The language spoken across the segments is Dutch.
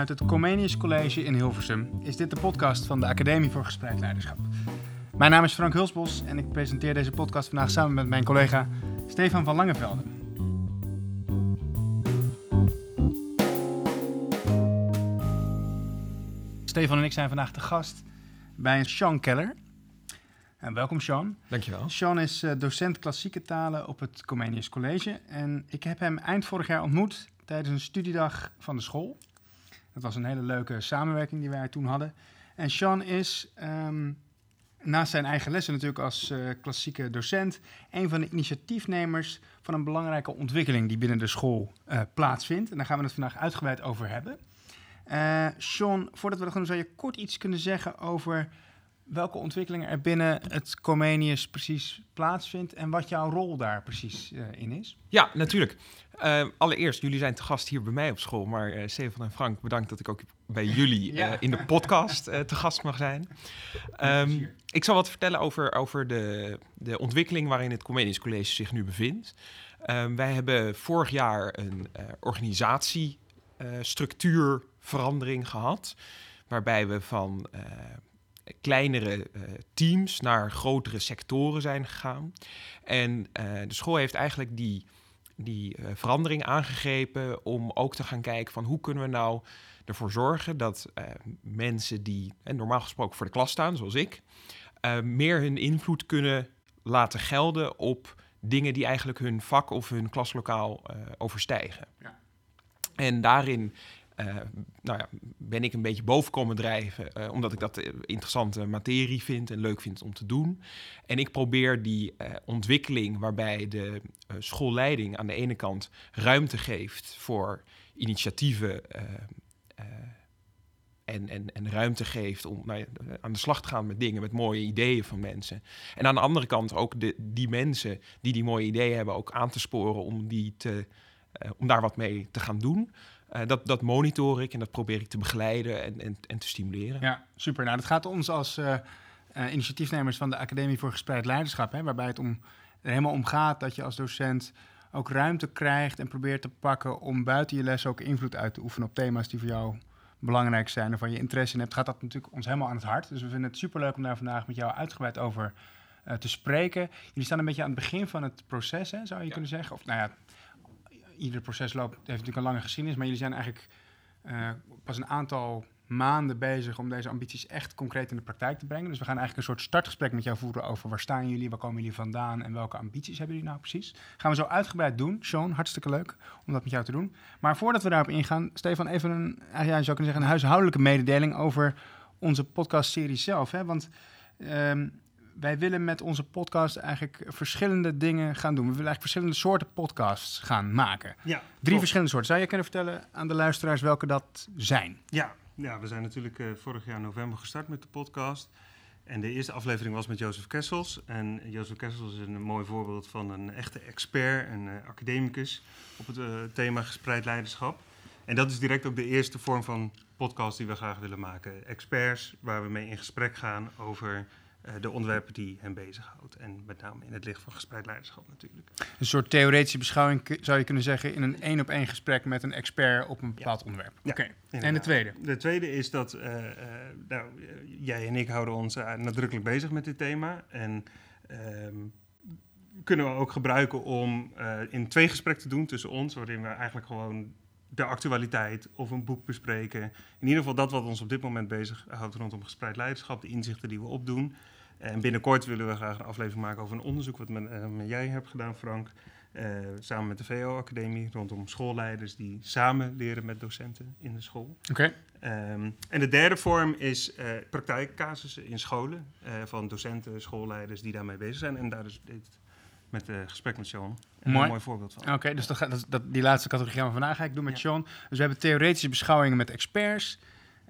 Vanuit het Comenius College in Hilversum is dit de podcast van de Academie voor Gespreid Leiderschap. Mijn naam is Frank Hulsbos en ik presenteer deze podcast vandaag samen met mijn collega Stefan van Langevelde. Stefan en ik zijn vandaag te gast bij Sean Keller. En welkom Sean. Dankjewel. Sean is uh, docent klassieke talen op het Comenius College. En ik heb hem eind vorig jaar ontmoet tijdens een studiedag van de school. Dat was een hele leuke samenwerking die wij toen hadden. En Sean is, um, naast zijn eigen lessen natuurlijk als uh, klassieke docent, een van de initiatiefnemers van een belangrijke ontwikkeling die binnen de school uh, plaatsvindt. En daar gaan we het vandaag uitgebreid over hebben. Uh, Sean, voordat we dat doen, zou je kort iets kunnen zeggen over welke ontwikkelingen er binnen het Comenius precies plaatsvindt en wat jouw rol daar precies uh, in is? Ja, natuurlijk. Uh, allereerst, jullie zijn te gast hier bij mij op school, maar uh, Stefan en Frank, bedankt dat ik ook bij jullie ja. in de podcast te gast mag zijn. Um, ik zal wat vertellen over, over de, de ontwikkeling waarin het Comenius College zich nu bevindt. Um, wij hebben vorig jaar een organisatiestructuurverandering gehad, waarbij we van kleinere uh, teams naar grotere sectoren zijn gegaan. En uh, de school heeft eigenlijk die, die uh, verandering aangegrepen om ook te gaan kijken van hoe kunnen we nou ervoor zorgen dat mensen die normaal gesproken voor de klas staan, zoals ik, meer hun invloed kunnen laten gelden op dingen die eigenlijk hun vak of hun klaslokaal overstijgen. Ja. En daarin nou ja, ben ik een beetje boven komen drijven, uh, omdat ik dat interessante materie vind en leuk vind om te doen. En ik probeer die ontwikkeling waarbij de schoolleiding aan de ene kant ruimte geeft voor initiatieven en, en, en ruimte geeft om nou ja, aan de slag te gaan met dingen, met mooie ideeën van mensen. En aan de andere kant ook de, die mensen die die mooie ideeën hebben ook aan te sporen om, die te, om daar wat mee te gaan doen. Uh, dat, dat monitor ik en dat probeer ik te begeleiden en, en, en te stimuleren. Ja, super. Nou, dat gaat ons als uh, uh, initiatiefnemers van de Academie voor Gespreid Leiderschap, hè, waarbij het om, er helemaal om gaat dat je als docent ook ruimte krijgt en probeert te pakken om buiten je les ook invloed uit te oefenen op thema's die voor jou belangrijk zijn of waar je interesse in hebt, gaat dat natuurlijk ons helemaal aan het hart. Dus we vinden het superleuk om daar vandaag met jou uitgebreid over te spreken. Jullie staan een beetje aan het begin van het proces, hè, zou je ja. kunnen zeggen. Of nou ja, ieder proces loopt, heeft natuurlijk een lange geschiedenis, maar jullie zijn eigenlijk uh, pas een aantal maanden bezig om deze ambities echt concreet in de praktijk te brengen. Dus we gaan eigenlijk een soort startgesprek met jou voeren over waar staan jullie, waar komen jullie vandaan en welke ambities hebben jullie nou precies. Gaan we zo uitgebreid doen. Sean, hartstikke leuk om dat met jou te doen. Maar voordat we daarop ingaan, Stefan, even een, ja, zou kunnen zeggen, een huishoudelijke mededeling over onze podcastserie zelf. Hè? Want um, wij willen met onze podcast eigenlijk verschillende dingen gaan doen. We willen eigenlijk verschillende soorten podcasts gaan maken. Ja, Drie klopt. verschillende soorten. Zou je kunnen vertellen aan de luisteraars welke dat zijn? Ja, ja we zijn natuurlijk uh, vorig jaar november gestart met de podcast. En de eerste aflevering was met Jozef Kessels. En Jozef Kessels is een mooi voorbeeld van een echte expert, een uh, academicus op het uh, thema gespreid leiderschap. En dat is direct ook de eerste vorm van podcast die we graag willen maken. Experts waar we mee in gesprek gaan over de onderwerpen die hem bezighoudt. En met name in het licht van gespreid leiderschap natuurlijk. Een soort theoretische beschouwing zou je kunnen zeggen in een één op één gesprek met een expert op een bepaald ja. onderwerp. Ja, Oké. Okay. En de tweede? De tweede is dat uh, uh, nou, jij en ik houden ons nadrukkelijk bezig met dit thema. En ehm, kunnen we ook gebruiken om in twee gesprekken te doen tussen ons, waarin we eigenlijk gewoon de actualiteit of een boek bespreken. In ieder geval dat wat ons op dit moment bezighoudt rondom gespreid leiderschap, de inzichten die we opdoen. En binnenkort willen we graag een aflevering maken over een onderzoek wat met, uh, met jij hebt gedaan, Frank. Uh, samen met de VO-academie rondom schoolleiders die samen leren met docenten in de school. Oké. Okay. Um, en de derde vorm is uh, praktijkcasussen in scholen van docenten, schoolleiders die daarmee bezig zijn. En daar is dit met het gesprek met Sean. Een mooi, mooi voorbeeld van. Oké, okay, dus dat, dat, dat, die laatste categorie gaan we vandaag eigenlijk doen met ja. Sean. Dus we hebben theoretische beschouwingen met experts.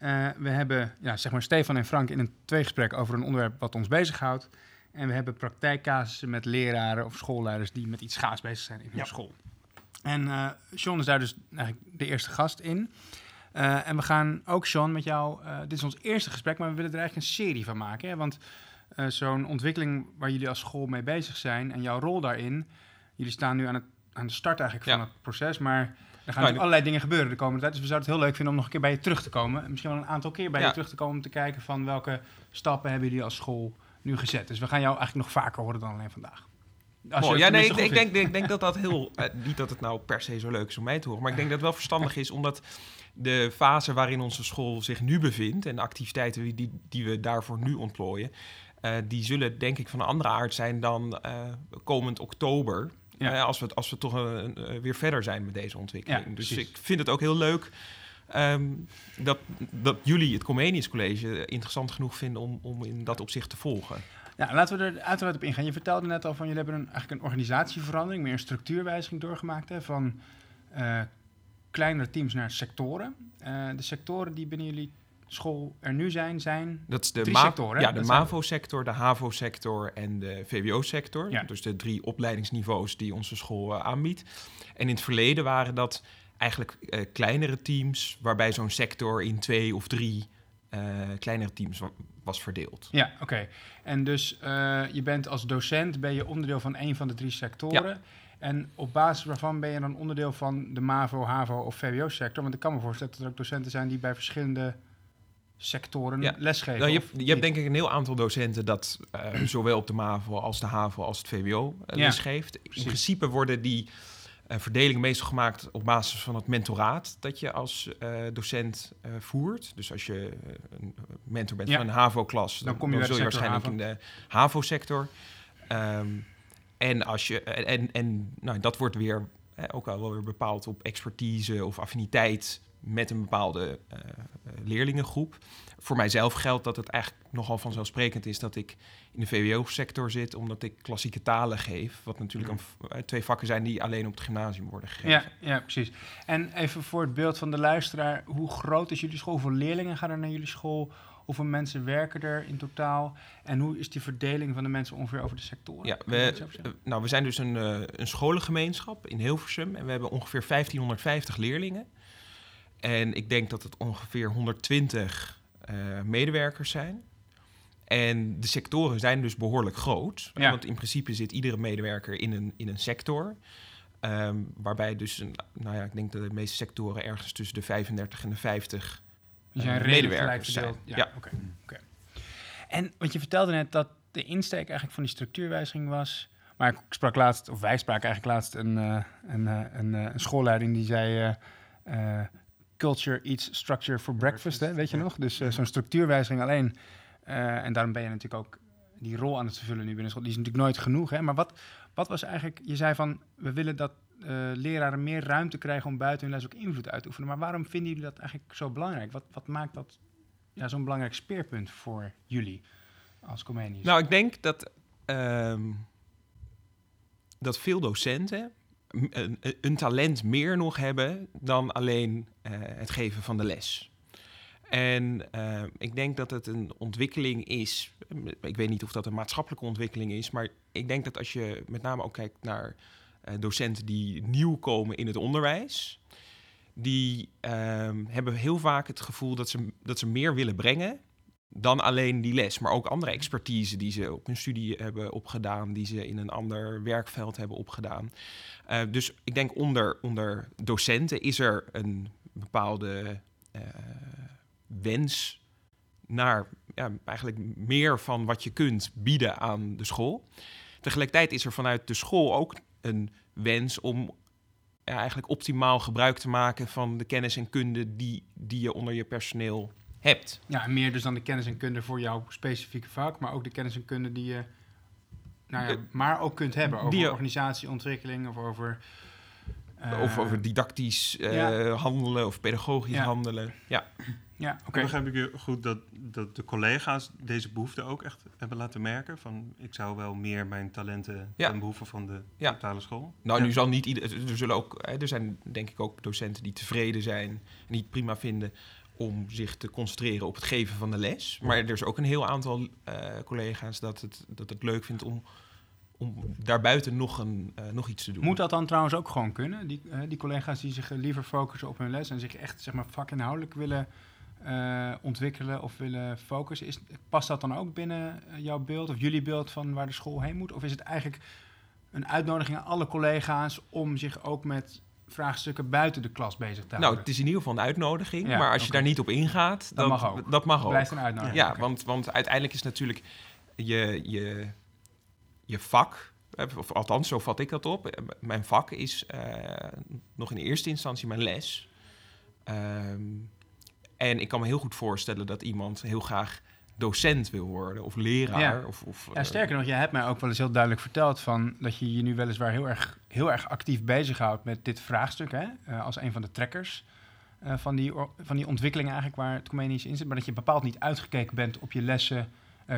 Uh, we hebben ja, zeg maar Stefan en Frank in een tweegesprek over een onderwerp wat ons bezighoudt. En we hebben praktijkcasussen met leraren of schoolleiders die met iets gaas bezig zijn in hun ja. school. En uh, Sean is daar dus eigenlijk de eerste gast in. Uh, en we gaan ook, Sean, met jou... dit is ons eerste gesprek, maar we willen er eigenlijk een serie van maken. Hè? Want uh, zo'n ontwikkeling waar jullie als school mee bezig zijn en jouw rol daarin. Jullie staan nu aan, het, aan de start eigenlijk van het proces, maar Er gaan natuurlijk allerlei dingen gebeuren de komende tijd. Dus we zouden het heel leuk vinden om nog een keer bij je terug te komen. Misschien wel een aantal keer bij Ja. je terug te komen om te kijken van welke stappen hebben jullie als school nu gezet. Dus we gaan jou eigenlijk nog vaker horen dan alleen vandaag. Mooi. Ja, nee, ik, denk, ik denk dat dat heel... eh, niet dat het nou per se zo leuk is om mij te horen... maar ik denk dat het wel verstandig is, omdat de fase waarin onze school zich nu bevindt... en de activiteiten die- die, die we daarvoor nu ontplooien... eh, die zullen denk ik van een andere aard zijn dan eh, komend oktober... Ja. eh, als, we, als we toch weer verder zijn met deze ontwikkeling. Ja, dus precies. ik vind het ook heel leuk... ehm, dat, dat jullie het Comenius College interessant genoeg vinden om, om in dat opzicht te volgen. Ja, laten we er uiteraard op ingaan. Je vertelde net al van jullie hebben een, eigenlijk een organisatieverandering, meer een structuurwijziging doorgemaakt. Hè, van kleinere teams naar sectoren. De sectoren die binnen jullie school er nu zijn, zijn. Dat is de, Drie sectoren? Ja, de MAVO-sector, de HAVO-sector en de VWO-sector. Ja. Dus de drie opleidingsniveaus die onze school eh, aanbiedt. En in het verleden waren dat eigenlijk eh, kleinere teams... waarbij zo'n sector in twee of drie eh, kleinere teams wa- was verdeeld. Ja, oké. En dus je bent als docent ben je onderdeel van een van de drie sectoren. En op basis waarvan ben je dan onderdeel van de MAVO, HAVO of VWO-sector? Want ik kan me voorstellen dat er ook docenten zijn die bij verschillende sectoren Ja. lesgeven. Nou, je, hebt, je hebt denk ik een heel aantal docenten dat eh, zowel op de MAVO als de HAVO als het VWO eh, Ja, lesgeeft. In precies. principe worden die eh, verdelingen meestal gemaakt op basis van het mentoraat dat je als docent voert. Dus als je een mentor bent Ja. van een HAVO-klas, Dan dan, kom je zul je waarschijnlijk in de HAVO-sector. Ehm, en als je, en, en, en nou, dat wordt weer eh, ook al wel weer bepaald op expertise of affiniteit met een bepaalde eh, leerlingengroep. Voor mijzelf geldt dat het eigenlijk nogal vanzelfsprekend is dat ik in de VWO-sector zit, omdat ik klassieke talen geef. Wat natuurlijk een, v- eh, twee vakken zijn die alleen op het gymnasium worden gegeven. Ja, ja, precies. En even voor het beeld van de luisteraar, hoe groot is jullie school? Hoeveel leerlingen gaan er naar jullie school? Hoeveel mensen werken er in totaal? En hoe is die verdeling van de mensen ongeveer over de sectoren? Ja, we, eh, nou, we zijn dus een, een scholengemeenschap in Hilversum en we hebben ongeveer 1550 leerlingen. En ik denk dat het ongeveer 120 eh, medewerkers zijn. En de sectoren zijn dus behoorlijk groot. Ja. Want in principe zit iedere medewerker in een, in een sector. Ehm, waarbij dus, een, nou ja, ik denk dat de meeste sectoren ergens tussen de 35 en de 50 Die zijn eh, gelijk medewerkers zijn. verdeeld. Ja, Ja. oké. oké. En want je vertelde net dat de insteek eigenlijk van die structuurwijziging was... Maar ik sprak laatst, of wij spraken eigenlijk laatst een, eh, een, eh, een, een schoolleiding die zei... eh, eh, culture eats structure for breakfast, hè, weet je ja. nog? Dus eh, zo'n structuurwijziging alleen. eh, en daarom ben je natuurlijk ook die rol aan het vervullen nu binnen school. Die is natuurlijk nooit genoeg, hè? Maar wat, wat was eigenlijk... Je zei van, we willen dat eh, leraren meer ruimte krijgen om buiten hun les ook invloed uit te oefenen. Maar waarom vinden jullie dat eigenlijk zo belangrijk? Wat, wat maakt dat ja, zo'n belangrijk speerpunt voor jullie als Comenius? Nou, ik denk dat, ehm, dat veel docenten een, een talent meer nog hebben dan alleen eh, het geven van de les. En eh, ik denk dat het een ontwikkeling is. Ik weet niet of dat een maatschappelijke ontwikkeling is, maar ik denk dat als je met name ook kijkt naar eh, docenten die nieuw komen in het onderwijs, die ehm, hebben heel vaak het gevoel dat ze, dat ze meer willen brengen dan alleen die les, maar ook andere expertise die ze op hun studie hebben opgedaan, die ze in een ander werkveld hebben opgedaan. Eh, dus ik denk onder, onder docenten is er een bepaalde eh, wens naar ja, eigenlijk meer van wat je kunt bieden aan de school. Tegelijkertijd is er vanuit de school ook een wens om ja, eigenlijk optimaal gebruik te maken van de kennis en kunde die, die je onder je personeel hebt. Ja, en meer dus dan de kennis en kunde voor jouw specifieke vak, maar ook de kennis en kunde die je nou ja, De- maar ook kunt hebben over die organisatieontwikkeling of over... eh, of over didactisch eh, ja. handelen of pedagogisch Ja. handelen. Ja, Ja, oké. Okay. Begrijp ik je goed dat, dat de collega's deze behoefte ook echt hebben laten merken? Van ik zou wel meer mijn talenten Ja. ten behoeve van de Ja. totale school? nou Ja. nu zal niet ieder, er zullen ook, hè, er zijn denk ik ook docenten die tevreden zijn en die het prima vinden om zich te concentreren op het geven van de les. Maar er is ook een heel aantal eh, collega's dat het, dat het leuk vindt om, om daarbuiten nog, een, eh, nog iets te doen. Moet dat dan trouwens ook gewoon kunnen? Die, eh, die collega's die zich liever focussen op hun les en zich echt zeg maar, vakinhoudelijk willen ontwikkelen of willen focussen. Is, past dat dan ook binnen jouw beeld of jullie beeld van waar de school heen moet? Of is het eigenlijk een uitnodiging aan alle collega's om zich ook met vraagstukken buiten de klas bezig te houden? Nou, het is in ieder geval een uitnodiging. Ja, maar als je daar niet op ingaat, Dat dan mag ook. Dat mag ook. Blijft een uitnodiging. Ja, want, want uiteindelijk is natuurlijk je, je, je vak, eh, of althans, zo vat ik dat op. Eh, Mijn vak is eh, nog in eerste instantie mijn les. Ehm, en ik kan me heel goed voorstellen dat iemand heel graag docent wil worden of leraar. Ja. Of, of, Ja, eh, sterker nog, jij hebt mij ook wel eens heel duidelijk verteld van dat je je nu weliswaar heel erg, heel erg actief bezighoudt met dit vraagstuk, hè, eh, als een van de trekkers eh, van, die, van die ontwikkeling eigenlijk waar het Comenius in zit, maar dat je bepaald niet uitgekeken bent op je lessen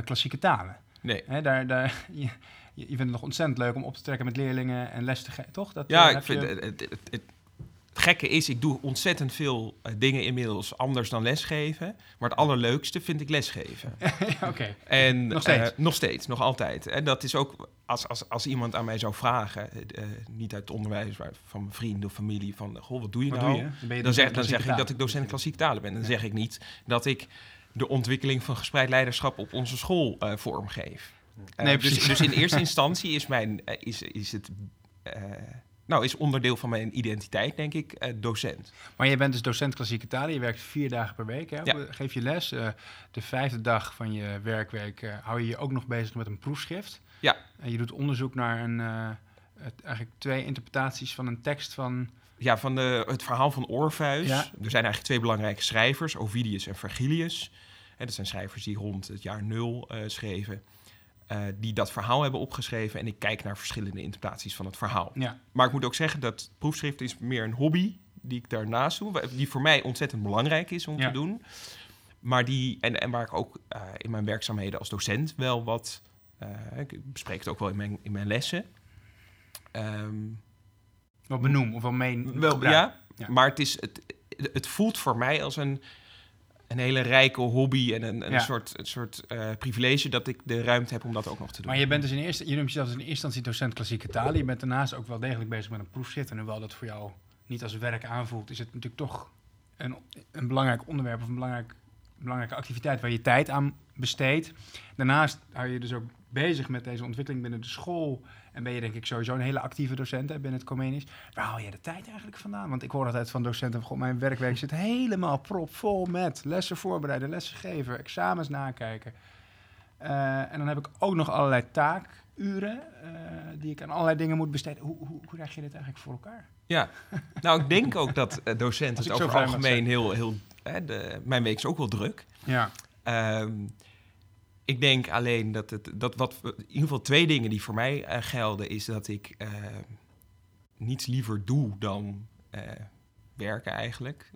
klassieke talen. Nee. Hè, daar, daar, je, je vindt het nog ontzettend leuk om op te trekken met leerlingen en les te geven, toch? Dat, Ja, ik vind je- het, het, het, het gekke is, ik doe ontzettend veel eh, dingen inmiddels anders dan lesgeven. Maar het allerleukste vind ik lesgeven. Oké. En, Nog steeds? eh, nog steeds, nog altijd. En dat is ook, als, als, als iemand aan mij zou vragen, eh, niet uit het onderwijs, maar van mijn vrienden of familie, van, goh, wat doe je Wat nou? doe je? Dan, je Dan zeg, dan zeg ik dat ik docent klassiek talen ben. Dan zeg ik niet dat ik de ontwikkeling van gespreid leiderschap op onze school vormgeef. Nee, dus, precies. dus in eerste instantie is, mijn, is, is het... nou, is onderdeel van mijn identiteit, denk ik, eh, docent. Maar je bent dus docent klassieke talen. Je werkt vier dagen per week. Hè? Ja. Geef je les. Eh, de vijfde dag van je werkweek eh, hou je je ook nog bezig met een proefschrift. Ja. En je doet onderzoek naar een, het, eigenlijk twee interpretaties van een tekst van... Ja, van de, het verhaal van Orpheus. Ja. Er zijn eigenlijk twee belangrijke schrijvers, Ovidius en Vergilius. En dat zijn schrijvers die rond het jaar nul schreven. Eh, die dat verhaal hebben opgeschreven. En ik kijk naar verschillende interpretaties van het verhaal. Ja, Maar ik moet ook zeggen dat proefschrift is meer een hobby die ik daarnaast doe. Die voor mij ontzettend belangrijk is om Ja. te doen. Maar die, en, en waar ik ook eh, in mijn werkzaamheden als docent wel wat... eh, ik bespreek het ook wel in mijn, in mijn lessen. Ehm, wat benoem of wel mee wel, Ja. maar het, is, het, het voelt voor mij als een, een hele rijke hobby en een, een Ja. soort, een soort eh, privilege dat ik de ruimte heb om dat ook nog te doen. Maar je bent dus in eerste, je noemt jezelf dus in eerste instantie docent klassieke talen. Je bent daarnaast ook wel degelijk bezig met een proefschrift. En hoewel dat voor jou niet als werk aanvoelt, is het natuurlijk toch een, een belangrijk onderwerp of een belangrijk, belangrijke activiteit waar je tijd aan besteedt. Daarnaast hou je dus ook bezig met deze ontwikkeling binnen de school. En ben je denk ik sowieso een hele actieve docent hè, binnen het Comenius. Waar haal je de tijd eigenlijk vandaan? Want ik hoor altijd van docenten, God, mijn werkweek zit helemaal propvol met lessen voorbereiden, lessen geven, examens nakijken. Eh, en dan heb ik ook nog allerlei taakuren eh, die ik aan allerlei dingen moet besteden. Hoe, hoe, hoe krijg je dit eigenlijk voor elkaar? Ja, nou ik denk ook dat eh, docenten het over het algemeen heel... heel hè, de, mijn week is ook wel druk. Ja, Ehm, ik denk alleen dat het dat wat in ieder geval twee dingen die voor mij eh, gelden is dat ik eh, niets liever doe dan eh, werken eigenlijk.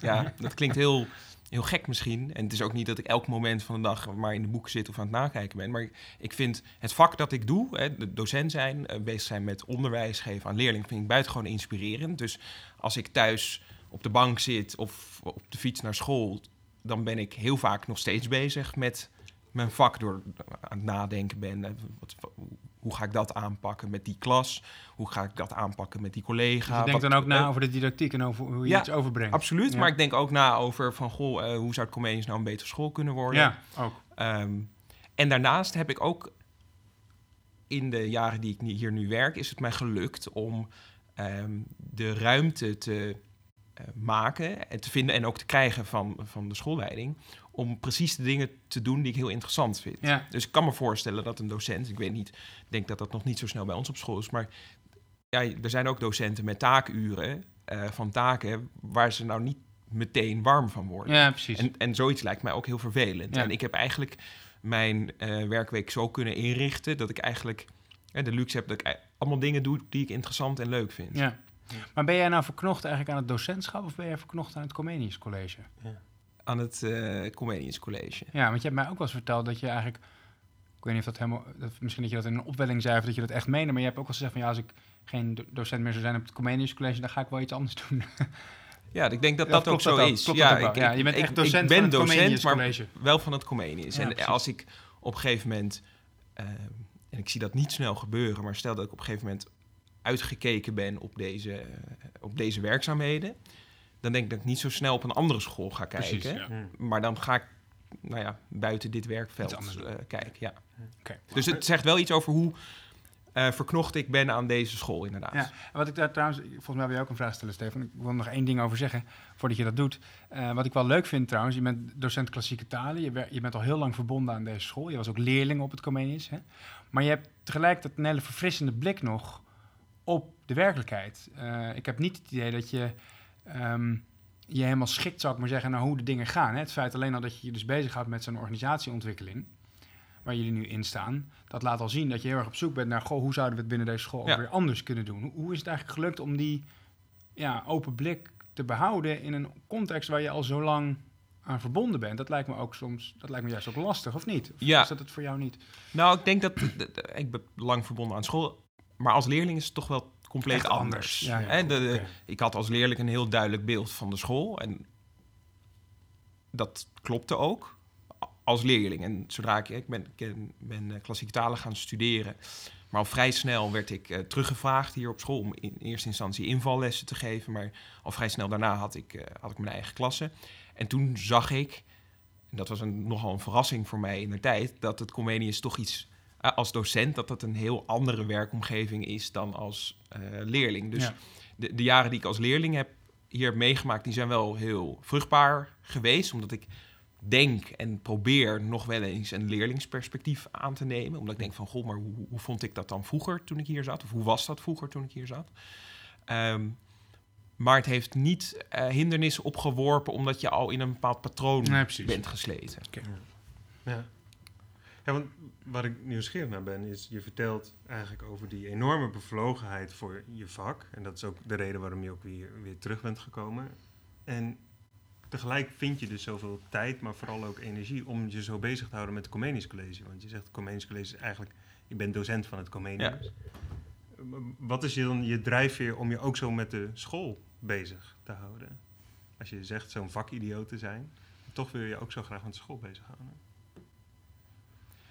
Ja, dat klinkt heel, heel gek misschien. En het is ook niet dat ik elk moment van de dag maar in de boeken zit of aan het nakijken ben. Maar ik, ik vind het vak dat ik doe, hè, de docent zijn, bezig zijn met onderwijs geven aan leerlingen, vind ik buitengewoon inspirerend. Dus als ik thuis op de bank zit of op de fiets naar school, dan ben ik heel vaak nog steeds bezig met mijn vak door aan het nadenken ben. eh, Wat, hoe ga ik dat aanpakken met die klas? Hoe ga ik dat aanpakken met die collega? dus je denkt Wat- dan ook na eh, over de didactiek en over hoe je ja, iets overbrengt. Absoluut, Ja. maar ik denk ook na over van, goh, eh, hoe zou het Comenius nou een betere school kunnen worden? Ja, ook. Ehm, en daarnaast heb ik ook in de jaren die ik hier nu werk, is het mij gelukt om ehm, de ruimte te eh, maken en te vinden en ook te krijgen van, van de schoolleiding om precies de dingen te doen die ik heel interessant vind. Ja. Dus ik kan me voorstellen dat een docent, ik weet niet, ik denk dat dat nog niet zo snel bij ons op school is, maar ja, er zijn ook docenten met taakuren eh, van taken waar ze nou niet meteen warm van worden. ja, precies. En, en zoiets lijkt mij ook heel vervelend. Ja. En ik heb eigenlijk mijn eh, werkweek zo kunnen inrichten dat ik eigenlijk eh, de luxe heb dat ik ei- allemaal dingen doe die ik interessant en leuk vind. ja. Maar ben jij nou verknocht eigenlijk aan het docentschap of ben jij verknocht aan het Comenius College? Aan het Comenius College. Ja, want je hebt mij ook wel eens verteld dat je eigenlijk... Ik weet niet of dat helemaal... Dat, misschien dat je dat in een opwelling zei of dat je dat echt meende. Maar je hebt ook wel gezegd van ja, als ik geen do- docent meer zou zijn op het Comenius College, dan ga ik wel iets anders doen. Ja, ik denk dat Ja, dat ook zo dat is. Klopt ja, dat ik, ja, ik- je bent echt docent ik ben van het docent, Comenius maar College. wel van het Comenius. Ja, en precies. als ik op een gegeven moment, eh, en ik zie dat niet snel gebeuren, maar stel dat ik op een gegeven moment uitgekeken ben op deze, op deze werkzaamheden, dan denk ik dat ik niet zo snel op een andere school ga kijken. Precies, ja. Hm. Maar dan ga ik nou ja, buiten dit werkveld eh, kijken. Ja. Oké. Dus het zegt wel iets over hoe eh, verknocht ik ben aan deze school, inderdaad. Ja, en wat ik daar trouwens, volgens mij wil je ook een vraag stellen, Stefan. Ik wil nog één ding over zeggen voordat je dat doet. Eh, wat ik wel leuk vind trouwens, je bent docent klassieke talen. Je, je bent al heel lang verbonden aan deze school. Je was ook leerling op het Comenius. Hè? Maar je hebt tegelijkertijd een hele verfrissende blik nog op de werkelijkheid. Eh, ik heb niet het idee dat je ehm, je helemaal schikt, zou ik maar zeggen, naar hoe de dingen gaan. Hè? Het feit alleen al dat je je dus bezighoudt met zo'n organisatieontwikkeling, waar jullie nu in staan, dat laat al zien dat je heel erg op zoek bent naar, goh, hoe zouden we het binnen deze school Ja. weer anders kunnen doen? Hoe, is het eigenlijk gelukt om die ja, open blik te behouden in een context waar je al zo lang aan verbonden bent? Dat lijkt me ook soms, dat lijkt me juist ook lastig, of niet? Of Ja. is dat het voor jou niet? Nou, ik denk dat... ik ben lang verbonden aan school. Maar als leerling is het toch wel compleet Echt anders. anders. Ja, ja, Hè, goed, de-. Ik had als leerling een heel duidelijk beeld van de school. En dat klopte ook als leerling. En zodra ik... Ik ben, ik ben, eh, klassieke talen gaan studeren. Maar al vrij snel werd ik eh, teruggevraagd hier op school... om in eerste instantie invallessen te geven. Maar al vrij snel daarna had ik, eh, had ik mijn eigen klasse. En toen zag ik... En dat was een, nogal een verrassing voor mij in de tijd... dat het Comenius toch iets... als docent, dat dat een heel andere werkomgeving is dan als leerling. Dus Ja. de, de jaren die ik als leerling heb hier heb meegemaakt, die zijn wel heel vruchtbaar geweest. Omdat ik denk en probeer nog wel eens een leerlingsperspectief aan te nemen. Omdat ik denk van, goh, maar hoe, hoe vond ik dat dan vroeger toen ik hier zat? Of hoe was dat vroeger toen ik hier zat? Ehm, maar het heeft niet eh, hindernissen opgeworpen omdat je al in een bepaald patroon Nee, bent gesleten. Ja. Ja, want waar ik nieuwsgierig naar ben, is je vertelt eigenlijk over die enorme bevlogenheid voor je vak. En dat is ook de reden waarom je ook weer, weer terug bent gekomen. En tegelijk vind je dus zoveel tijd, maar vooral ook energie om je zo bezig te houden met het Comenius College. Want je zegt het Comenius College is eigenlijk, je bent docent van het Comenius. Wat is je dan je drijfveer om je ook zo met de school bezig te houden? Als je zegt zo'n vakidioot te zijn, toch wil je je ook zo graag met de school bezighouden.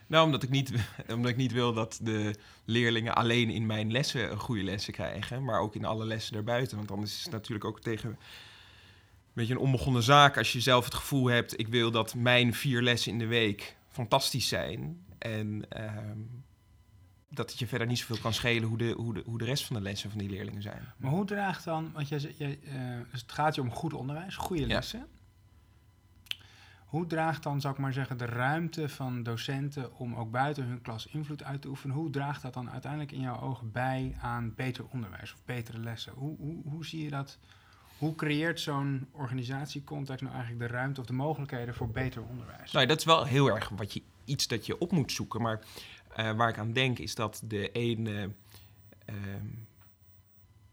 Nou, omdat ik, niet, omdat ik niet wil dat de leerlingen alleen in mijn lessen goede lessen krijgen, maar ook in alle lessen daarbuiten. Want anders is het natuurlijk ook tegen een beetje een onbegonnen zaak als je zelf het gevoel hebt, ik wil dat mijn vier lessen in de week fantastisch zijn. En ehm, dat het je verder niet zoveel kan schelen hoe de, hoe, de, hoe de rest van de lessen van die leerlingen zijn. Maar hoe draagt dan, want jij, jij, eh, dus het gaat je om goed onderwijs, goede Ja. Hoe draagt dan, zou ik maar zeggen, de ruimte van docenten om ook buiten hun klas invloed uit te oefenen, hoe draagt dat dan uiteindelijk in jouw ogen bij aan beter onderwijs of betere lessen? Hoe, hoe, hoe zie je dat? Hoe creëert zo'n organisatiecontext nou eigenlijk de ruimte of de mogelijkheden voor beter onderwijs? Nou, dat is wel heel erg wat je, iets dat je op moet zoeken. Maar eh, waar ik aan denk is dat de ene. ehm,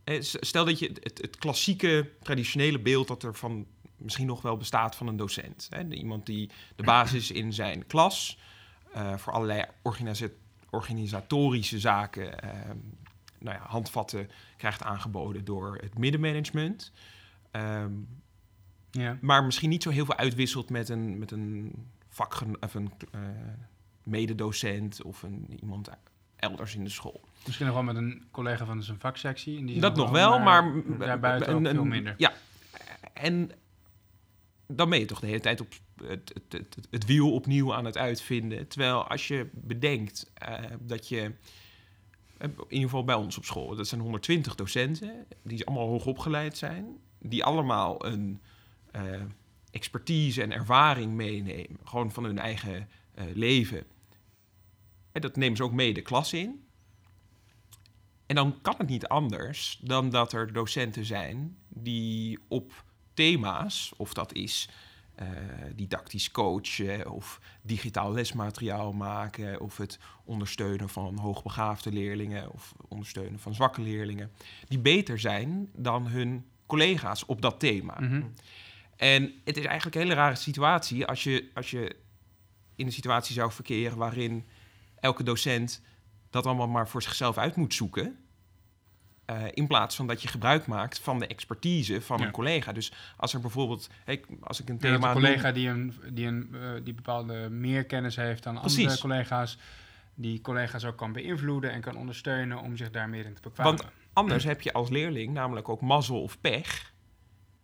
eh, stel dat je het klassieke, traditionele beeld dat er van misschien nog wel bestaat van een docent. Hè? Iemand die de basis in zijn klas eh, voor allerlei organisa- organisatorische zaken, ehm, nou ja, handvatten krijgt aangeboden door het middenmanagement. Ehm, Ja. maar misschien niet zo heel veel uitwisselt met een, met een vakgen of een eh, mededocent of een, iemand elders in de school. Misschien nog wel met een collega van zijn vaksectie. die Dat nog wel, maar... daarbuiten een- veel minder. Ja, en dan ben je toch de hele tijd op het, het, het, het wiel opnieuw aan het uitvinden. Terwijl als je bedenkt eh, dat je, eh, in ieder geval bij ons op school, dat zijn 120 docenten, die allemaal hoog opgeleid zijn, die allemaal een eh, expertise en ervaring meenemen, gewoon van hun eigen leven. En dat nemen ze ook mee de klas in. En dan kan het niet anders dan dat er docenten zijn die op thema's, of dat is eh, didactisch coachen of digitaal lesmateriaal maken of het ondersteunen van hoogbegaafde leerlingen of ondersteunen van zwakke leerlingen, die beter zijn dan hun collega's op dat thema. Mhm. En het is eigenlijk een hele rare situatie als je, als je in een situatie zou verkeren waarin elke docent dat allemaal maar voor zichzelf uit moet zoeken. Eh, in plaats van dat je gebruik maakt van de expertise van Ja. een collega. Dus als er bijvoorbeeld, ik- als ik een thema. een noem- collega die, een, die, een, eh, die bepaalde meer kennis heeft dan andere collega's, die collega's ook kan beïnvloeden en kan ondersteunen om zich daar meer in te bekwamen. Want anders heb je als leerling namelijk ook mazzel of pech.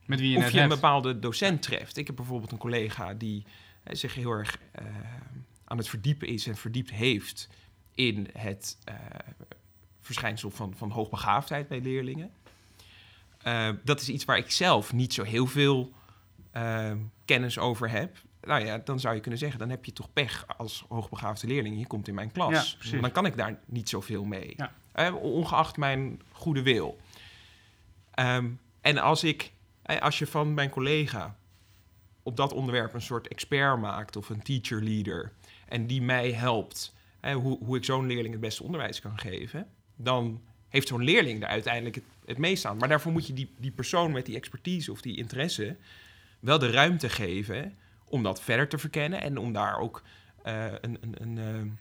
Met wie je of net je een bepaalde docent treft. Ik heb bijvoorbeeld een collega die eh, zich heel erg aan het verdiepen is en verdiept heeft in het verschijnsel van, van hoogbegaafdheid bij leerlingen. Uh, dat is iets waar ik zelf niet zo heel veel uh, kennis over heb. Nou ja, dan zou je kunnen zeggen, dan heb je toch pech als hoogbegaafde leerling. Je komt in mijn klas. Ja, dan kan ik daar niet zoveel mee. Ja. Uh, ongeacht mijn goede wil. Um, en als ik, als je van mijn collega op dat onderwerp een soort expert maakt of een teacher leader en die mij helpt hoe, hoe ik zo'n leerling het beste onderwijs kan geven, dan heeft zo'n leerling daar uiteindelijk het, het meest aan. Maar daarvoor moet je die, die persoon met die expertise of die interesse wel de ruimte geven om dat verder te verkennen en om daar ook uh, een, een, een, uh,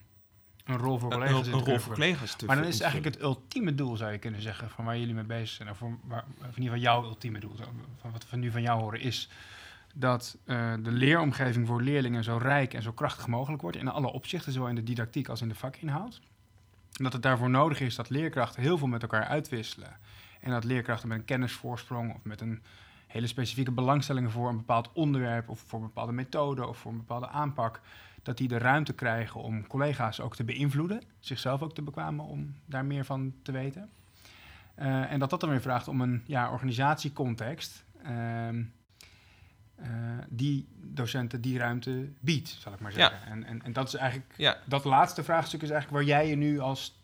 een rol voor collega's, een, een rol voor collega's te Maar dan is eigenlijk het ultieme doel, zou je kunnen zeggen, van waar jullie mee bezig zijn. Of, voor, waar, of in ieder geval jouw ultieme doel, van wat we nu van jou horen, is dat uh, de leeromgeving voor leerlingen zo rijk en zo krachtig mogelijk wordt in alle opzichten, zowel in de didactiek als in de vakinhoud. Dat het daarvoor nodig is dat leerkrachten heel veel met elkaar uitwisselen. En dat leerkrachten met een kennisvoorsprong of met een hele specifieke belangstelling voor een bepaald onderwerp of voor een bepaalde methode of voor een bepaalde aanpak, dat die de ruimte krijgen om collega's ook te beïnvloeden, zichzelf ook te bekwamen om daar meer van te weten. Uh, en dat dat dan weer vraagt om een ja, organisatiecontext. Uh, uh, die docenten die ruimte biedt, zal ik maar zeggen. Ja. En, en, en dat is eigenlijk, ja. dat laatste vraagstuk is eigenlijk waar jij je nu als,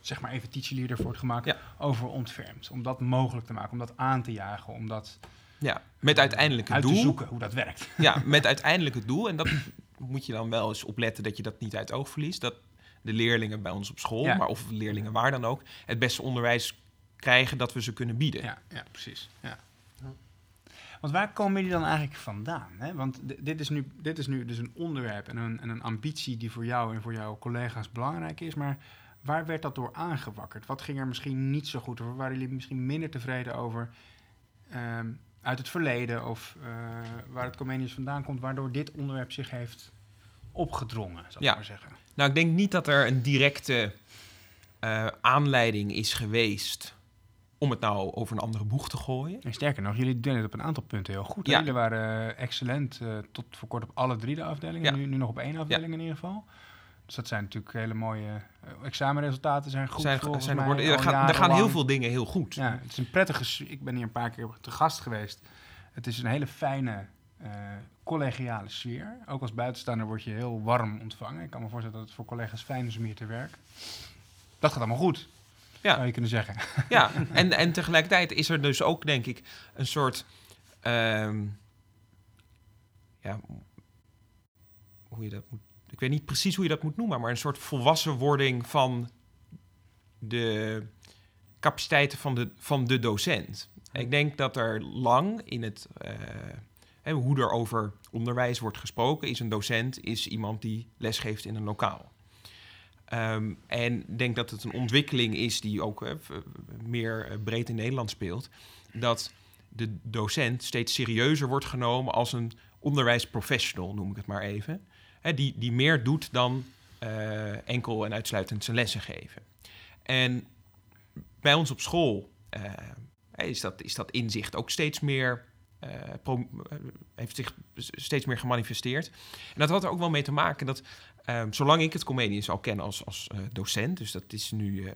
zeg maar even teacher leader voor het gemaakt, ja. over ontfermt. Om dat mogelijk te maken, om dat aan te jagen, om dat... Ja, met uiteindelijk het uit doel... te zoeken hoe dat werkt. Ja, met uiteindelijk het doel. En dat moet je dan wel eens opletten dat je dat niet uit oog verliest. Dat de leerlingen bij ons op school, maar of leerlingen waar dan ook, het beste onderwijs krijgen dat we ze kunnen bieden. Ja, ja precies. Ja. Want waar komen jullie dan eigenlijk vandaan? Hè? Want dit is, nu, dit is nu dus een onderwerp en een, en een ambitie die voor jou en voor jouw collega's belangrijk is. Maar waar werd dat door aangewakkerd? Wat ging er misschien niet zo goed over? Waren jullie misschien minder tevreden over um, uit het verleden? Of uh, waar het Comenius vandaan komt, waardoor dit onderwerp zich heeft opgedrongen, ja. ik maar zeggen? Nou, ik denk niet dat er een directe uh, aanleiding is geweest om het nou over een andere boeg te gooien. En sterker nog, jullie deden het op een aantal punten heel goed. Ja. Jullie waren uh, excellent uh, tot voor kort op alle drie de afdelingen. Ja. Nu, nu, nog op één afdeling ja. in ieder geval. Dus dat zijn natuurlijk hele mooie uh, examenresultaten zijn goed zijn, volgens zijn mij. Worden, er, gaan, er gaan heel veel dingen heel goed. Ja, het is een prettige... Ik ben hier een paar keer te gast geweest. Het is een hele fijne, collegiale sfeer. Ook als buitenstaander word je heel warm ontvangen. Ik kan me voorstellen dat het voor collega's fijn is om hier te werken. Dat gaat allemaal goed ja. zou je kunnen zeggen. Ja, en, en tegelijkertijd is er dus ook, denk ik, een soort... Um, ja, hoe je dat moet... Ik weet niet precies hoe je dat moet noemen, maar een soort volwassenwording van de capaciteiten van de, van de docent. Ik denk dat er lang in het... Uh, hoe er over onderwijs wordt gesproken, is een docent is iemand die lesgeeft in een lokaal. Um, en denk dat het een ontwikkeling is die ook meer uh, breed in Nederland speelt. Dat de docent steeds serieuzer wordt genomen als een onderwijsprofessional, noem ik het maar even. Hè, die, die meer doet dan uh, enkel en uitsluitend zijn lessen geven. En bij ons op school is, dat, is dat inzicht ook steeds meer heeft zich steeds meer gemanifesteerd. En dat had er ook wel mee te maken dat Um, zolang ik het Comedians al ken als, als uh, docent, dus dat is nu uh,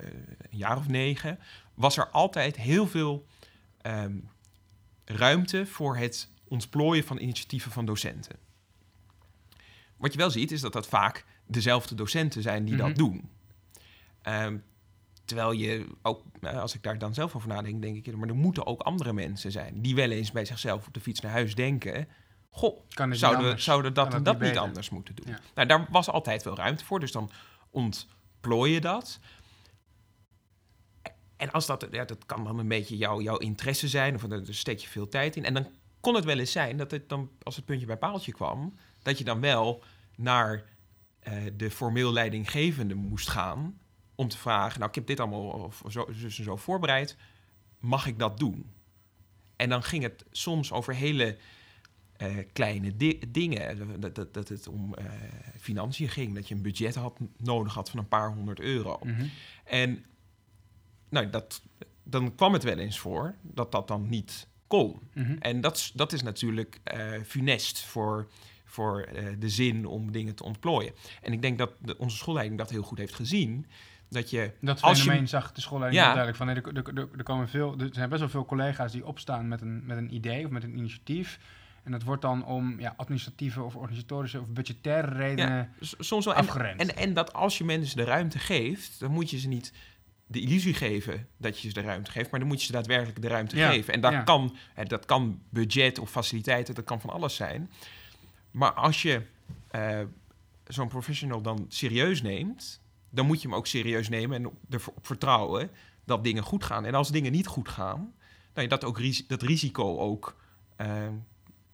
een jaar of negen, was er altijd heel veel um, ruimte voor het ontplooien van initiatieven van docenten. Wat je wel ziet, is dat dat vaak dezelfde docenten zijn die mm -hmm. dat doen. Um, terwijl je ook, uh, als ik daar dan zelf over nadenk, denk ik, maar er moeten ook andere mensen zijn die wel eens bij zichzelf op de fiets naar huis denken Goh, zouden, zouden dat en dat niet, niet anders moeten doen? Ja. Nou, daar was altijd wel ruimte voor, dus dan ontplooi je dat. En als dat, ja, dat kan dan een beetje jou, jouw interesse zijn, of daar steek je veel tijd in. En dan kon het wel eens zijn dat het dan, als het puntje bij paaltje kwam, dat je dan wel naar uh, de formeel leidinggevende moest gaan om te vragen, nou, ik heb dit allemaal of zo, dus en zo voorbereid, mag ik dat doen? En dan ging het soms over hele uh, kleine di dingen. Dat, dat, dat het om uh, financiën ging. Dat je een budget had, nodig had van een paar honderd euro. Mm -hmm. En nou, dat, dan kwam het wel eens voor dat dat dan niet kon. Mm -hmm. En dat, dat is natuurlijk uh, funest voor, voor de zin om dingen te ontplooien. En ik denk dat de, onze schoolleiding dat heel goed heeft gezien. dat je Dat Als je- fenomeen zag de schoolleiding Ja. duidelijk van. nee, er, er komen veel, er zijn best wel veel collega's die opstaan met een, met een idee of met een initiatief. En dat wordt dan om ja, administratieve of organisatorische of budgettaire redenen s- soms wel... En, en, en dat als je mensen de ruimte geeft, dan moet je ze niet de illusie geven dat je ze de ruimte geeft, maar dan moet je ze daadwerkelijk de ruimte Ja, geven. En dat, ja. kan, hè, dat kan budget of faciliteiten, dat kan van alles zijn. Maar als je eh, zo'n professional dan serieus neemt, dan moet je hem ook serieus nemen en op- erop vertrouwen dat dingen goed gaan. En als dingen niet goed gaan, dan je dat, ook ris- dat risico ook, eh,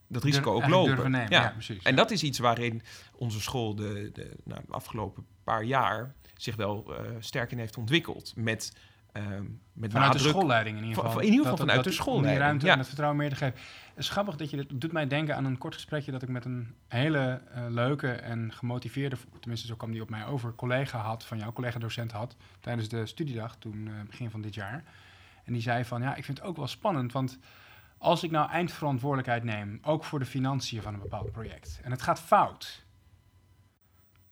dat risico ook lopen. nemen. Ja, precies. En dat is iets waarin onze school de, de, nou, de afgelopen paar jaar zich wel eh, sterk in heeft ontwikkeld. Met, ehm met Vanuit de schoolleiding in ieder geval. van- in ieder geval Dat- vanuit dat- de Om die schoolleiding, ruimte ja. en het vertrouwen meer te geven. Het is grappig dat je dit doet mij denken aan een kort gesprekje dat ik met een hele eh, leuke en gemotiveerde, tenminste zo kwam die op mij over, collega had, van jouw collega-docent had, tijdens de studiedag toen eh, begin van dit jaar. En die zei van, ja, ik vind het ook wel spannend, want als ik nou eindverantwoordelijkheid neem, ook voor de financiën van een bepaald project, en het gaat fout,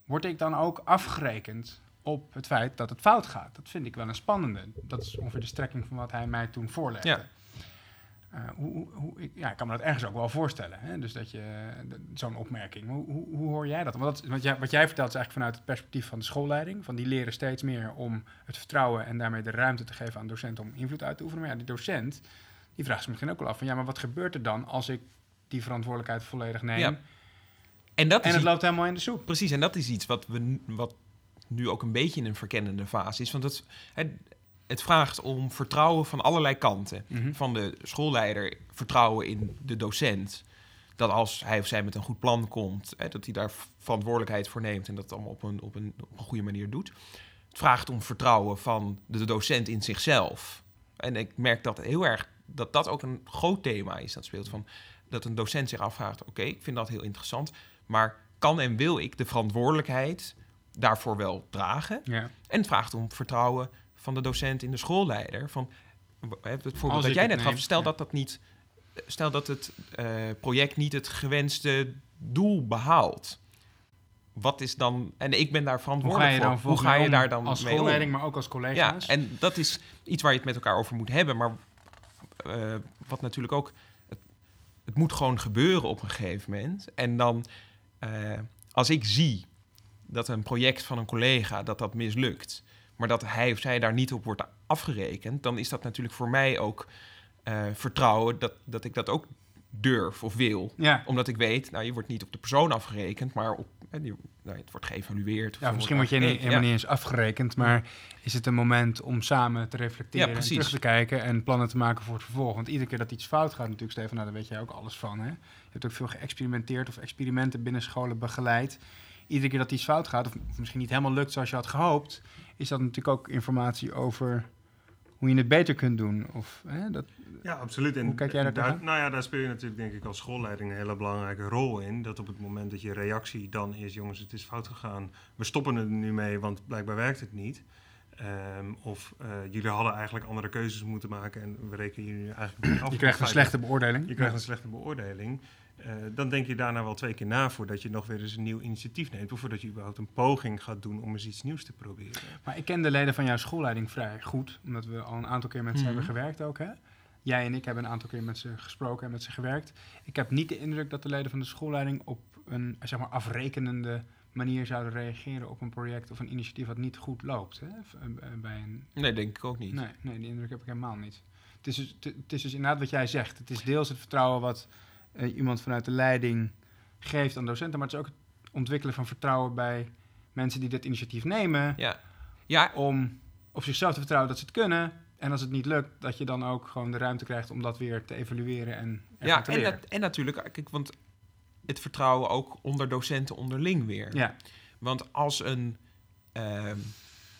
word ik dan ook afgerekend op het feit dat het fout gaat? Dat vind ik wel een spannende. Dat is ongeveer de strekking van wat hij mij toen voorlegde. Ja. Eh, hoe, hoe, ik, ja, ik kan me dat ergens ook wel voorstellen. Hè? Dus dat je eh, zo'n opmerking. Hoe, hoe, hoe hoor jij dat? Want dat, wat, jij, wat jij vertelt is eigenlijk vanuit het perspectief van de schoolleiding. Van die leren steeds meer om het vertrouwen en daarmee de ruimte te geven aan docenten om invloed uit te oefenen. Maar ja, die docent die vraagt zich misschien ook wel af van ja, maar wat gebeurt er dan als ik die verantwoordelijkheid volledig neem? Ja. En dat En is het loopt helemaal in de soep. precies, en dat is iets wat, we, wat nu ook een beetje in een verkennende fase is. Want het, het, het vraagt om vertrouwen van allerlei kanten. Mhm. Van de schoolleider vertrouwen in de docent. Dat als hij of zij met een goed plan komt, hè, dat hij daar verantwoordelijkheid voor neemt en dat allemaal op een, op, een, op een goede manier doet. Het vraagt om vertrouwen van de docent in zichzelf. En ik merk dat heel erg dat dat ook een groot thema is dat speelt. Van, dat een docent zich afvraagt: oké, ik vind dat heel interessant, maar kan en wil ik de verantwoordelijkheid daarvoor wel dragen? Ja. En het vraagt om vertrouwen van de docent in de schoolleider. Van, het voorbeeld dat jij net gaf, stel ja. dat dat niet, stel dat het eh, project niet het gewenste doel behaalt. Wat is dan, en ik ben daar Hoe ga verantwoordelijk je voor. dan Hoe ga je daar dan als mee om? schoolleiding, maar ook als Ja, collega's? en dat is iets waar je het met elkaar over moet hebben. Maar eh, wat natuurlijk ook... Het, het moet gewoon gebeuren op een gegeven moment. En dan, eh, als ik zie dat een project van een collega, dat dat mislukt... maar dat hij of zij daar niet op wordt afgerekend... dan is dat natuurlijk voor mij ook eh, vertrouwen dat, dat ik dat ook durf of wil. ja. Omdat ik weet, nou, je wordt niet op de persoon afgerekend... maar op, die- nou, het wordt geëvalueerd. Ja, misschien word je niet, helemaal niet eens afgerekend, maar is het een moment om samen te reflecteren Ja, en terug te kijken en plannen te maken voor het vervolg. Want iedere keer dat iets fout gaat, natuurlijk, Stefan, nou, daar weet jij ook alles van. Hè? Je hebt ook veel geëxperimenteerd of experimenten binnen scholen begeleid. Iedere keer dat iets fout gaat, of misschien niet helemaal lukt zoals je had gehoopt, is dat natuurlijk ook informatie over hoe je het beter kunt doen. Of, hè, dat, Ja, absoluut. En Hoe kijk jij daar? Nou ja, daar speel je natuurlijk denk ik als schoolleiding een hele belangrijke rol in. Dat op het moment dat je reactie dan is, jongens, het is fout gegaan. We stoppen er nu mee, want blijkbaar werkt het niet. Ehm, of eh, jullie hadden eigenlijk andere keuzes moeten maken en we rekenen jullie eigenlijk niet af. je krijgt een slechte beoordeling. Je krijgt een slechte beoordeling. Eh, dan denk je daarna wel twee keer na voordat je nog weer eens een nieuw initiatief neemt. Of voordat je überhaupt een poging gaat doen om eens iets nieuws te proberen. Maar ik ken de leden van jouw schoolleiding vrij goed, omdat we al een aantal keer met ze Mhm. hebben gewerkt ook. Hè? Jij en ik hebben een aantal keer met ze gesproken en met ze gewerkt. Ik heb niet de indruk dat de leden van de schoolleiding op een zeg maar, afrekenende manier zouden reageren op een project of een initiatief wat niet goed loopt. Hè? V- eh, Bij een... Nee, denk ik ook niet. Nee, nee, die indruk heb ik helemaal niet. Het is, dus, het het is dus inderdaad wat jij zegt. Het is deels het vertrouwen wat eh, iemand vanuit de leiding geeft aan docenten, maar het is ook het ontwikkelen van vertrouwen bij mensen die dit initiatief nemen Ja. Ja, om op zichzelf te vertrouwen dat ze het kunnen. En als het niet lukt, dat je dan ook gewoon de ruimte krijgt om dat weer te evalueren en Ja, te en, dat, en natuurlijk, kijk, want het vertrouwen ook onder docenten onderling weer. Ja, Want als een. ehm,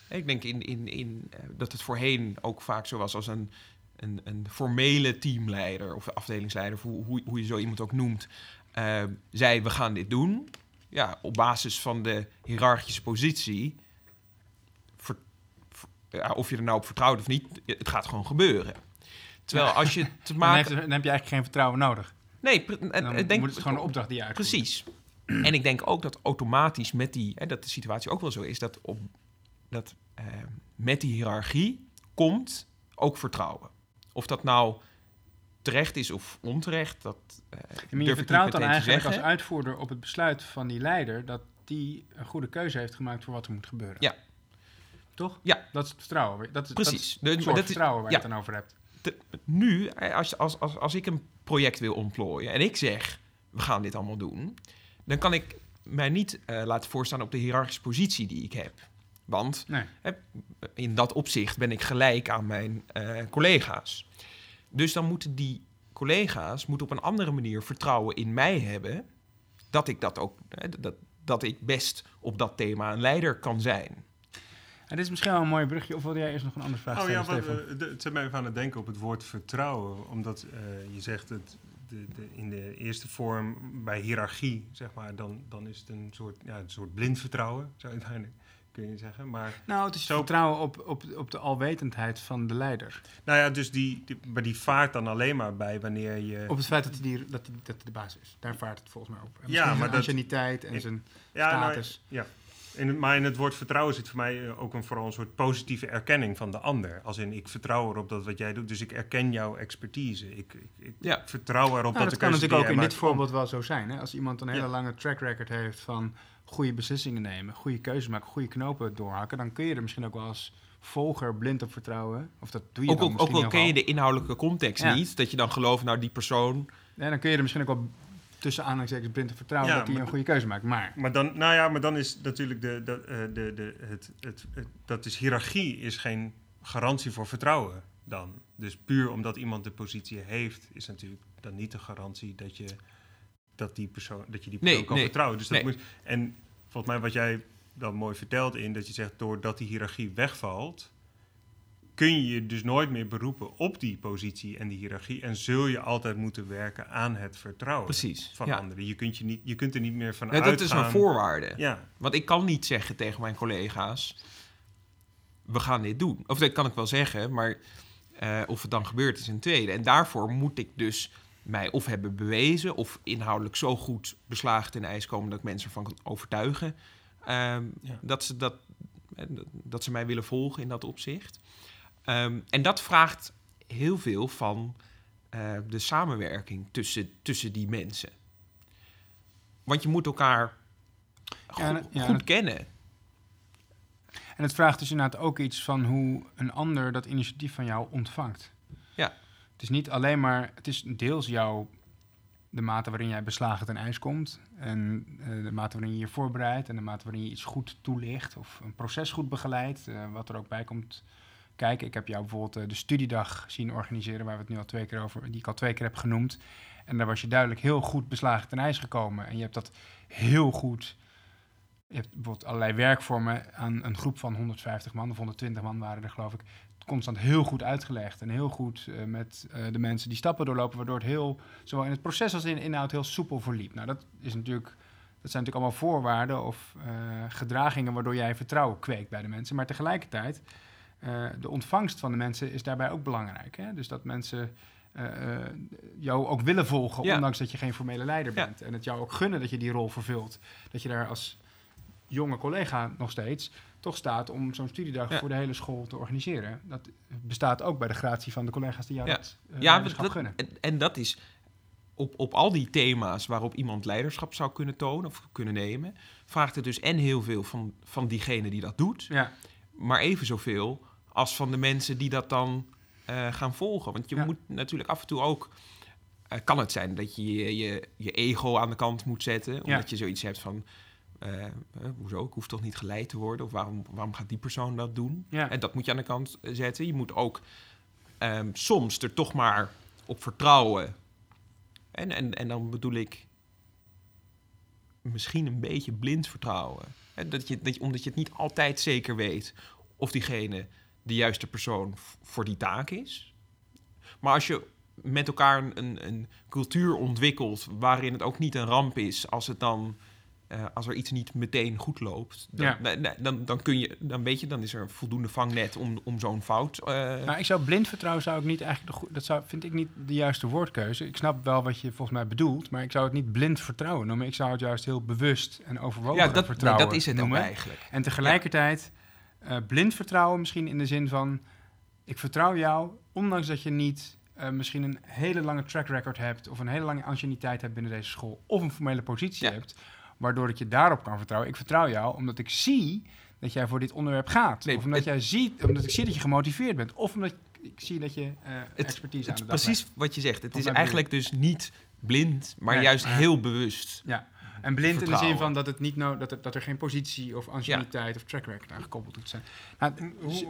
ik denk in, in, in, eh, dat het voorheen ook vaak zo was als een, een, een formele teamleider of afdelingsleider, of hoe, hoe, hoe je zo iemand ook noemt, eh, zei: We gaan dit doen. Ja, op basis van de hiërarchische positie. ver- ver- ja, of je er nou op vertrouwt of niet, het gaat gewoon gebeuren. Terwijl als je te dan, maken. heeft, dan heb je eigenlijk geen vertrouwen nodig. Nee, en, Dan denk, moet het gewoon een opdracht die je uitvoert. Precies. En ik denk ook dat automatisch met die, hè, dat de situatie ook wel zo is, dat, op, dat eh, met die hiërarchie komt ook vertrouwen. Of dat nou terecht is of onterecht, dat uh, Maar je vertrouwt dan eigenlijk als uitvoerder op het besluit van die leider dat die een goede keuze heeft gemaakt voor wat er moet gebeuren. Ja. Toch? Ja. Dat is het vertrouwen. Dat is, Precies. Dat is soort dat vertrouwen waar ja. je het dan over hebt. Nu, eh, als, als, als, als ik een project wil ontplooien en ik zeg, we gaan dit allemaal doen, dan kan ik mij niet eh, laten voorstaan op de hiërarchische positie die ik heb. Want Nee. in dat opzicht ben ik gelijk aan mijn eh, collega's. Dus dan moeten die collega's moeten op een andere manier vertrouwen in mij hebben. Dat ik dat ook, dat, dat ik best op dat thema een leider kan zijn. En dit is misschien wel een mooi brugje. Of wil jij eerst nog een andere vraag Oh ja, stellen, wat, Stefan? eh, de- het zet mij even aan het denken op het woord vertrouwen. Omdat eh, je zegt dat de, de, in de eerste vorm bij hiërarchie, zeg maar, dan, dan is het een soort, ja, een soort blind vertrouwen, zou je uiteindelijk kun je zeggen. Maar Nou, het is Zo- vertrouwen op, op, op de alwetendheid van de leider. nou ja, dus die, die, maar die vaart dan alleen maar bij wanneer je... Op het feit dat hij, die, dat dat de baas is. Daar vaart het volgens mij op. En Ja, maar dat- en Ik- zijn ja, nou, status. ja. In het, maar in het woord vertrouwen zit voor mij eh, ook een, vooral een soort positieve erkenning van de ander. Als in, ik vertrouw erop dat wat jij doet, dus ik erken jouw expertise. Ik, ik, ik Ja. vertrouw erop Nou, dat dat de kan natuurlijk ook in dit voorbeeld wel zo zijn. Hè? Als iemand een hele Ja. lange track record heeft van goede beslissingen nemen, goede keuzes maken, goede knopen doorhakken, dan kun je er misschien ook wel als volger blind op vertrouwen. Of dat doe je Ook, dan ook, ook misschien al ken je de inhoudelijke context Ja. niet, dat je dan gelooft, nou die persoon... Ja, dan kun je er misschien ook wel tussen aanhalingstekens blind op vertrouwen Ja, dat hij een goede keuze maakt. Maar Maar dan, nou ja, maar dan is natuurlijk de, de, eh, de, de, het, het, het- dat is hiërarchie is geen garantie voor vertrouwen dan. Dus puur omdat iemand de positie heeft, is natuurlijk dan niet de garantie dat je dat die persoon dat je die persoon Nee, kan nee, vertrouwen. Dus dat nee. moet, en volgens mij wat jij dan mooi vertelt in dat je zegt doordat die hiërarchie wegvalt, kun je je dus nooit meer beroepen op die positie en die hiërarchie en zul je altijd moeten werken aan het vertrouwen Precies, van ja. anderen. Je kunt, je, niet, je kunt er niet meer van Ja, dat is uitgaan. een voorwaarde. Ja, Want ik kan niet zeggen tegen mijn collega's: we gaan dit doen. Of dat kan ik wel zeggen, maar eh, of het dan gebeurt is een tweede. En daarvoor moet ik dus mij of hebben bewezen of inhoudelijk zo goed beslagen ten ijs komen dat ik mensen ervan kan overtuigen ehm, Ja. dat, ze dat, eh, dat ze mij willen volgen in dat opzicht. Ehm, en dat vraagt heel veel van eh, de samenwerking tussen, tussen die mensen. Want je moet elkaar go- Ja, ja, goed kennen. En het vraagt dus inderdaad ook iets van hoe een ander dat initiatief van jou ontvangt. Ja. Het is niet alleen maar, het is deels jouw, de mate waarin jij beslagen ten ijs komt. En eh, de mate waarin je je voorbereidt en de mate waarin je iets goed toelicht of een proces goed begeleidt. eh, wat er ook bij komt kijken. Ik heb jou bijvoorbeeld eh, de studiedag zien organiseren, waar we het nu al twee keer over, die ik al twee keer heb genoemd. En daar was je duidelijk heel goed beslagen ten ijs gekomen. En je hebt dat heel goed je hebt bijvoorbeeld allerlei werkvormen aan een groep van 150 man of 120 man waren er geloof ik. Constant heel goed uitgelegd en heel goed eh, met eh, de mensen die stappen doorlopen, waardoor het heel, zowel in het proces als in de inhoud, heel soepel verliep. Nou, dat is natuurlijk, dat zijn natuurlijk allemaal voorwaarden of gedragingen waardoor jij vertrouwen kweekt bij de mensen. Maar tegelijkertijd, de ontvangst van de mensen is daarbij ook belangrijk. Hè? Dus dat mensen eh, eh, jou ook willen volgen, Ja. ondanks dat je geen formele leider Ja. bent. En het jou ook gunnen dat je die rol vervult. Dat je daar als jonge collega nog steeds toch staat om zo'n studiedag Ja. voor de hele school te organiseren. Dat bestaat ook bij de gratie van de collega's die jou Ja. dat uh, Ja, dat, gunnen. en, en dat is op, op al die thema's waarop iemand leiderschap zou kunnen tonen of kunnen nemen, vraagt het dus en heel veel van, van diegene die dat doet, Ja, maar even zoveel als van de mensen die dat dan eh, gaan volgen. Want je Ja. moet natuurlijk af en toe ook. eh, kan het zijn dat je, je je je ego aan de kant moet zetten, omdat je zoiets hebt van. eh, hoezo? Ik hoef toch niet geleid te worden? Of waarom, waarom gaat die persoon dat doen? ja. En dat moet je aan de kant zetten. Je moet ook ehm, soms er toch maar op vertrouwen. En, en, en dan bedoel ik misschien een beetje blind vertrouwen. En dat je, dat je, omdat je het niet altijd zeker weet of diegene de juiste persoon voor die taak is. Maar als je met elkaar een, een cultuur ontwikkelt waarin het ook niet een ramp is als het dan eh, als er iets niet meteen goed loopt, dan, Ja. dan, dan, dan kun je, dan weet je, dan is er voldoende vangnet om, om zo'n fout. eh, Maar ik zou blind vertrouwen zou ik niet eigenlijk de dat zou, vind ik niet de juiste woordkeuze. Ik snap wel wat je volgens mij bedoelt, maar ik zou het niet blind vertrouwen noemen. Ik zou het juist heel bewust en overwogen ja, dat, nee, vertrouwen dat is het noemen. eigenlijk. En tegelijkertijd eh, blind vertrouwen misschien in de zin van... ik vertrouw jou, ondanks dat je niet misschien een hele lange track record hebt... of een hele lange anciëniteit hebt binnen deze school... of een formele positie Ja. hebt, waardoor ik je daarop kan vertrouwen. Ik vertrouw jou omdat ik zie dat jij voor dit onderwerp gaat. Nee, of omdat, het- jij ziet, omdat ik zie dat je gemotiveerd bent. Of omdat ik zie dat je eh, Het- expertise Het aan is de dag precies wat je zegt. Het is eigenlijk dus niet blind, maar Nee, juist heel bewust. Ja, en blind in de zin van dat, het niet no dat, er, dat er geen positie of anciëniteit of track record aan gekoppeld moet zijn. Nou,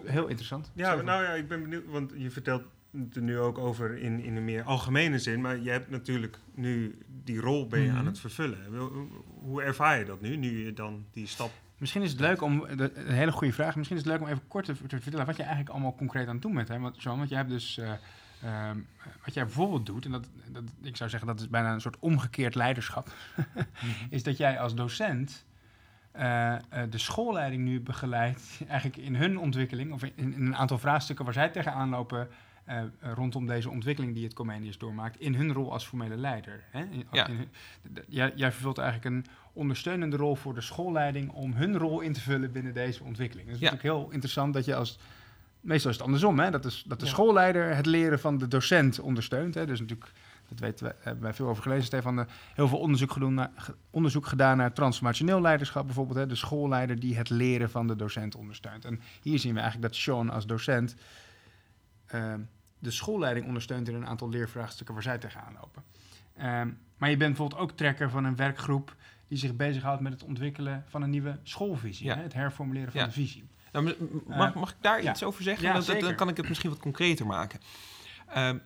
heel interessant. Ja, nou ja, ik ben benieuwd, want je vertelt het er nu ook over in, in een meer algemene zin, maar je hebt natuurlijk nu die rol ben je Mhm. aan het vervullen. Hoe- ervaar je dat nu, nu je dan die stap... Misschien is het leuk om, een hele goede vraag, misschien is het leuk om even kort te, te vertellen wat je eigenlijk allemaal concreet aan het doen bent. Hè? Want, Jean, want je hebt dus, eh, ehm, wat jij bijvoorbeeld doet, en dat, dat, ik zou zeggen dat is bijna een soort omgekeerd leiderschap, is dat jij als docent eh, eh, de schoolleiding nu begeleidt, eigenlijk in hun ontwikkeling, of in, in een aantal vraagstukken waar zij tegenaan lopen, eh, rondom deze ontwikkeling die het Comenius doormaakt, in hun rol als formele leider. Hè? In- Ja. in hun- jij, jij vervult eigenlijk een ondersteunende rol voor de schoolleiding om hun rol in te vullen binnen deze ontwikkeling. Het is natuurlijk heel interessant dat je als. Meestal is het andersom, hè? Dat, is, dat de Ja. schoolleider het leren van de docent ondersteunt. Hè? Dus natuurlijk, dat weten we, hebben wij veel over gelezen, Stefan. eh, heel veel onderzoek, gedaan naar, onderzoek gedaan naar transformationeel leiderschap bijvoorbeeld. Hè? De schoolleider die het leren van de docent ondersteunt. En hier zien we eigenlijk dat Sean als docent eh, de schoolleiding ondersteunt in een aantal leervraagstukken waar zij tegenaan lopen. Ehm, maar je bent bijvoorbeeld ook trekker van een werkgroep die zich bezighoudt met het ontwikkelen van een nieuwe schoolvisie. Ja. Hè? Het herformuleren van Ja. de visie. Nou, m- m- mag, mag ik daar iets over zeggen? Dan- dan, kan ik het misschien wat concreter maken. Ehm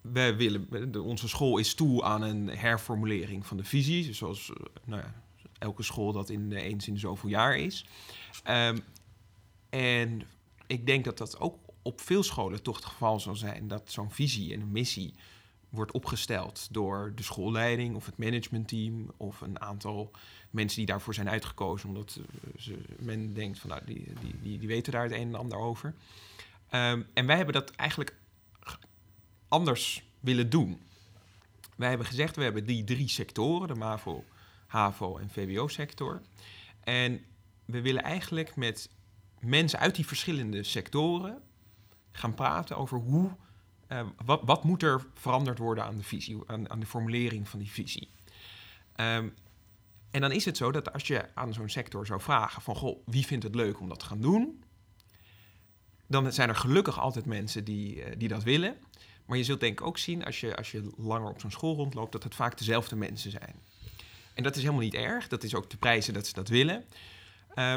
wij willen, onze school is toe aan een herformulering van de visie, zoals eh, nou ja, elke school dat in, eh, eens in zoveel jaar is. Ehm, en ik denk dat dat ook op veel scholen toch het geval zal zijn dat zo'n visie en een missie wordt opgesteld door de schoolleiding of het managementteam of een aantal mensen die daarvoor zijn uitgekozen, omdat eh, ze, men denkt van nou, die, die, die, die weten daar het een en ander over. Ehm, en wij hebben dat eigenlijk anders willen doen. Wij hebben gezegd, we hebben die drie sectoren, de MAVO, HAVO en VWO-sector. En we willen eigenlijk met mensen uit die verschillende sectoren gaan praten over hoe, eh, wat, wat moet er veranderd worden aan de visie, aan, aan de formulering van die visie. Ehm, en dan is het zo dat als je aan zo'n sector zou vragen van, goh, wie vindt het leuk om dat te gaan doen? Dan zijn er gelukkig altijd mensen die, eh, die dat willen. Maar je zult denk ik ook zien, als je, als je langer op zo'n school rondloopt, dat het vaak dezelfde mensen zijn. En dat is helemaal niet erg. Dat is ook te prijzen dat ze dat willen. Eh,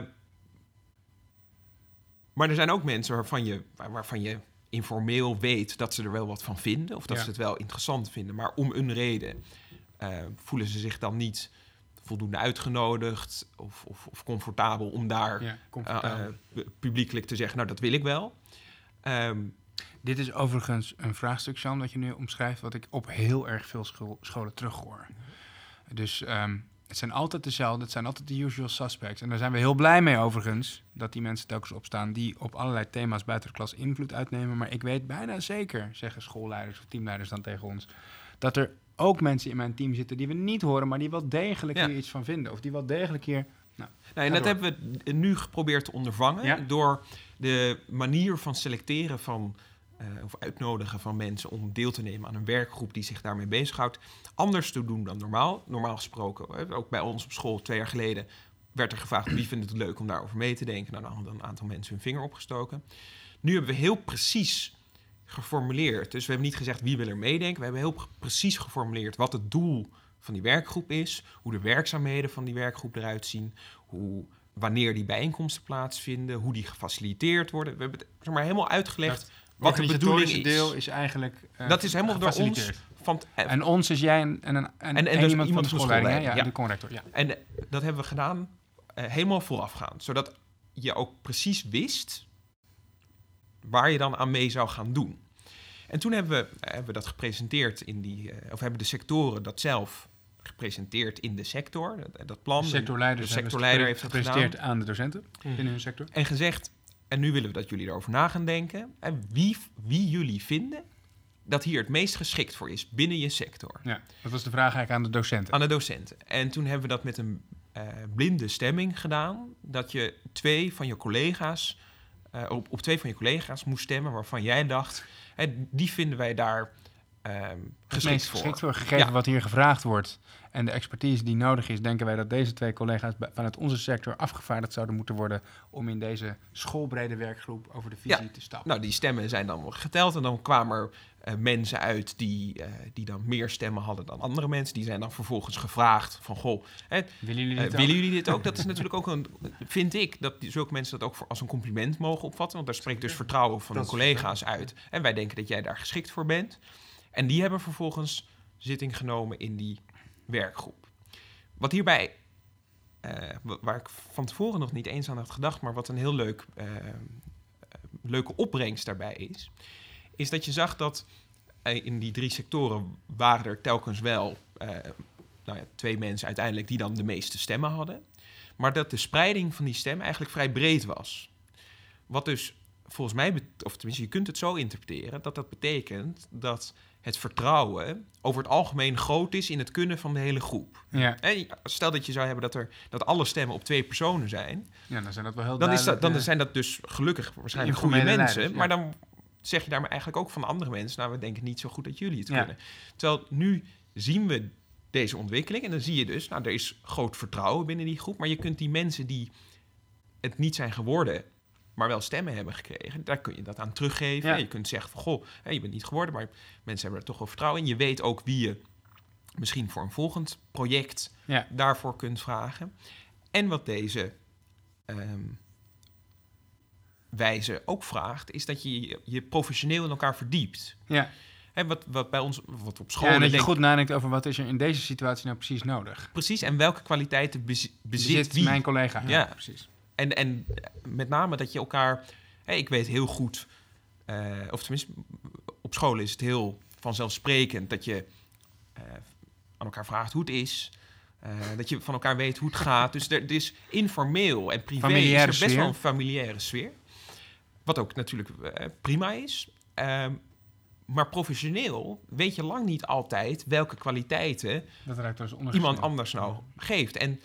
maar er zijn ook mensen waarvan je, waar- waarvan je informeel weet dat ze er wel wat van vinden. Of dat Ja. ze het wel interessant vinden. Maar om een reden eh, voelen ze zich dan niet voldoende uitgenodigd of, of, of comfortabel om daar Ja, eh, comfortabel. eh, publiekelijk te zeggen, nou dat wil ik wel. Ehm, Dit is overigens een vraagstuk, Jean, dat je nu omschrijft, wat ik op heel erg veel school- scholen terughoor. Dus ehm, het zijn altijd dezelfde, het zijn altijd de usual suspects. En daar zijn we heel blij mee overigens, dat die mensen telkens opstaan die op allerlei thema's buiten de klas invloed uitnemen. Maar ik weet bijna zeker, zeggen schoolleiders of teamleiders dan tegen ons, dat er ook mensen in mijn team zitten die we niet horen, maar die wel degelijk Ja. hier iets van vinden. Of die wel degelijk hier... Nou, Nou, en dat hebben we nu geprobeerd te ondervangen Ja. door de manier van selecteren van eh, of uitnodigen van mensen om deel te nemen aan een werkgroep die zich daarmee bezighoudt, anders te doen dan normaal. Normaal gesproken, ook bij ons op school twee jaar geleden, werd er gevraagd wie vindt het leuk om daarover mee te denken. Nou, dan hadden een aantal mensen hun vinger opgestoken. Nu hebben we heel precies geformuleerd. Dus we hebben niet gezegd wie wil er meedenken. We hebben heel pre- precies geformuleerd wat het doel van die werkgroep is, hoe de werkzaamheden van die werkgroep eruit zien, hoe, wanneer die bijeenkomsten plaatsvinden, hoe die gefaciliteerd worden. We hebben het zeg maar, helemaal uitgelegd wat de bedoeling is. deel is eigenlijk eh, dat is helemaal door ons. Van, en, En ons is jij en, en, een- en, En- en en dus iemand, iemand van de schoolleiding, ja, ja. de conrector, ja. en eh, dat hebben we gedaan eh, helemaal voorafgaand. Zodat je ook precies wist waar je dan aan mee zou gaan doen. En toen hebben we, eh, hebben we dat gepresenteerd in die, eh, of hebben de sectoren dat zelf gepresenteerd in de sector, dat, dat plan. De sectorleider, de sectorleider heeft dat gepresenteerd aan de docenten binnen hun sector. En gezegd, en nu willen we dat jullie erover na gaan denken. En wie, wie jullie vinden dat hier het meest geschikt voor is binnen je sector. Ja, dat was de vraag eigenlijk aan de docenten. Aan de docenten. En toen hebben we dat met een eh, blinde stemming gedaan. Dat je twee van je collega's, eh, op, op twee van je collega's moest stemmen waarvan jij dacht, hè, die vinden wij daar ehm, geschikt voor. geschikt voor, gegeven Ja. wat hier gevraagd wordt en de expertise die nodig is, denken wij dat deze twee collega's vanuit onze sector afgevaardigd zouden moeten worden om in deze schoolbrede werkgroep over de visie Ja. te stappen. Nou, die stemmen zijn dan geteld en dan kwamen er eh, mensen uit die, eh, die dan meer stemmen hadden dan andere mensen. Die zijn dan vervolgens gevraagd van, goh, hè, willen jullie Eh, dit ook? willen jullie dit ook? Dat is natuurlijk ook een. Vind ik dat die- zulke mensen dat ook voor, als een compliment mogen opvatten. Want daar spreekt dus vertrouwen van Dat hun collega's uit. En wij denken dat jij daar geschikt voor bent. En die hebben vervolgens zitting genomen in die werkgroep. Wat hierbij, eh, wa- waar ik van tevoren nog niet eens aan had gedacht, maar wat een heel leuk, eh, leuke opbrengst daarbij is, is dat je zag dat eh, in die drie sectoren waren er telkens wel nou ja, twee mensen uiteindelijk die dan de meeste stemmen hadden. Maar dat de spreiding van die stemmen eigenlijk vrij breed was. Wat dus volgens mij, of tenminste je kunt het zo interpreteren, dat dat betekent dat het vertrouwen over het algemeen groot is in het kunnen van de hele groep. Ja. En stel dat je zou hebben dat, er, dat alle stemmen op twee personen zijn, ja, dan zijn dat wel heel dan, is dat, dan eh, zijn dat dus gelukkig waarschijnlijk goede mensen. leiders, Maar dan zeg je daarmee eigenlijk ook van andere mensen... nou, we denken niet zo goed dat jullie het kunnen. Terwijl nu zien we deze ontwikkeling en dan zie je dus... nou, er is groot vertrouwen binnen die groep... maar je kunt die mensen die het niet zijn geworden... maar wel stemmen hebben gekregen, daar kun je dat aan teruggeven. Ja. Je kunt zeggen van, goh, hè, je bent niet geworden... maar mensen hebben er toch wel vertrouwen in. Je weet ook wie je misschien voor een volgend project Ja. daarvoor kunt vragen. En wat deze ehm, wijze ook vraagt, is dat je je- professioneel in elkaar verdiept. Ja. Hè, wat, wat bij ons, wat op school. ja, en dat je goed nadenkt over wat is er in deze situatie nou precies nodig. Precies, en welke kwaliteiten bezi- bezit, Bezit wie. mijn collega. Ja. precies. En, en met name dat je elkaar. Ik weet heel goed, eh, of tenminste, op school is het heel vanzelfsprekend dat je eh, aan elkaar vraagt hoe het is. eh, dat je van elkaar weet hoe het gaat. Dus er, is informeel en privé Familiaire is er best sfeer. wel een familiaire sfeer. Wat ook natuurlijk prima is. Ehm, maar professioneel weet je lang niet altijd welke kwaliteiten dus iemand anders nou geeft. En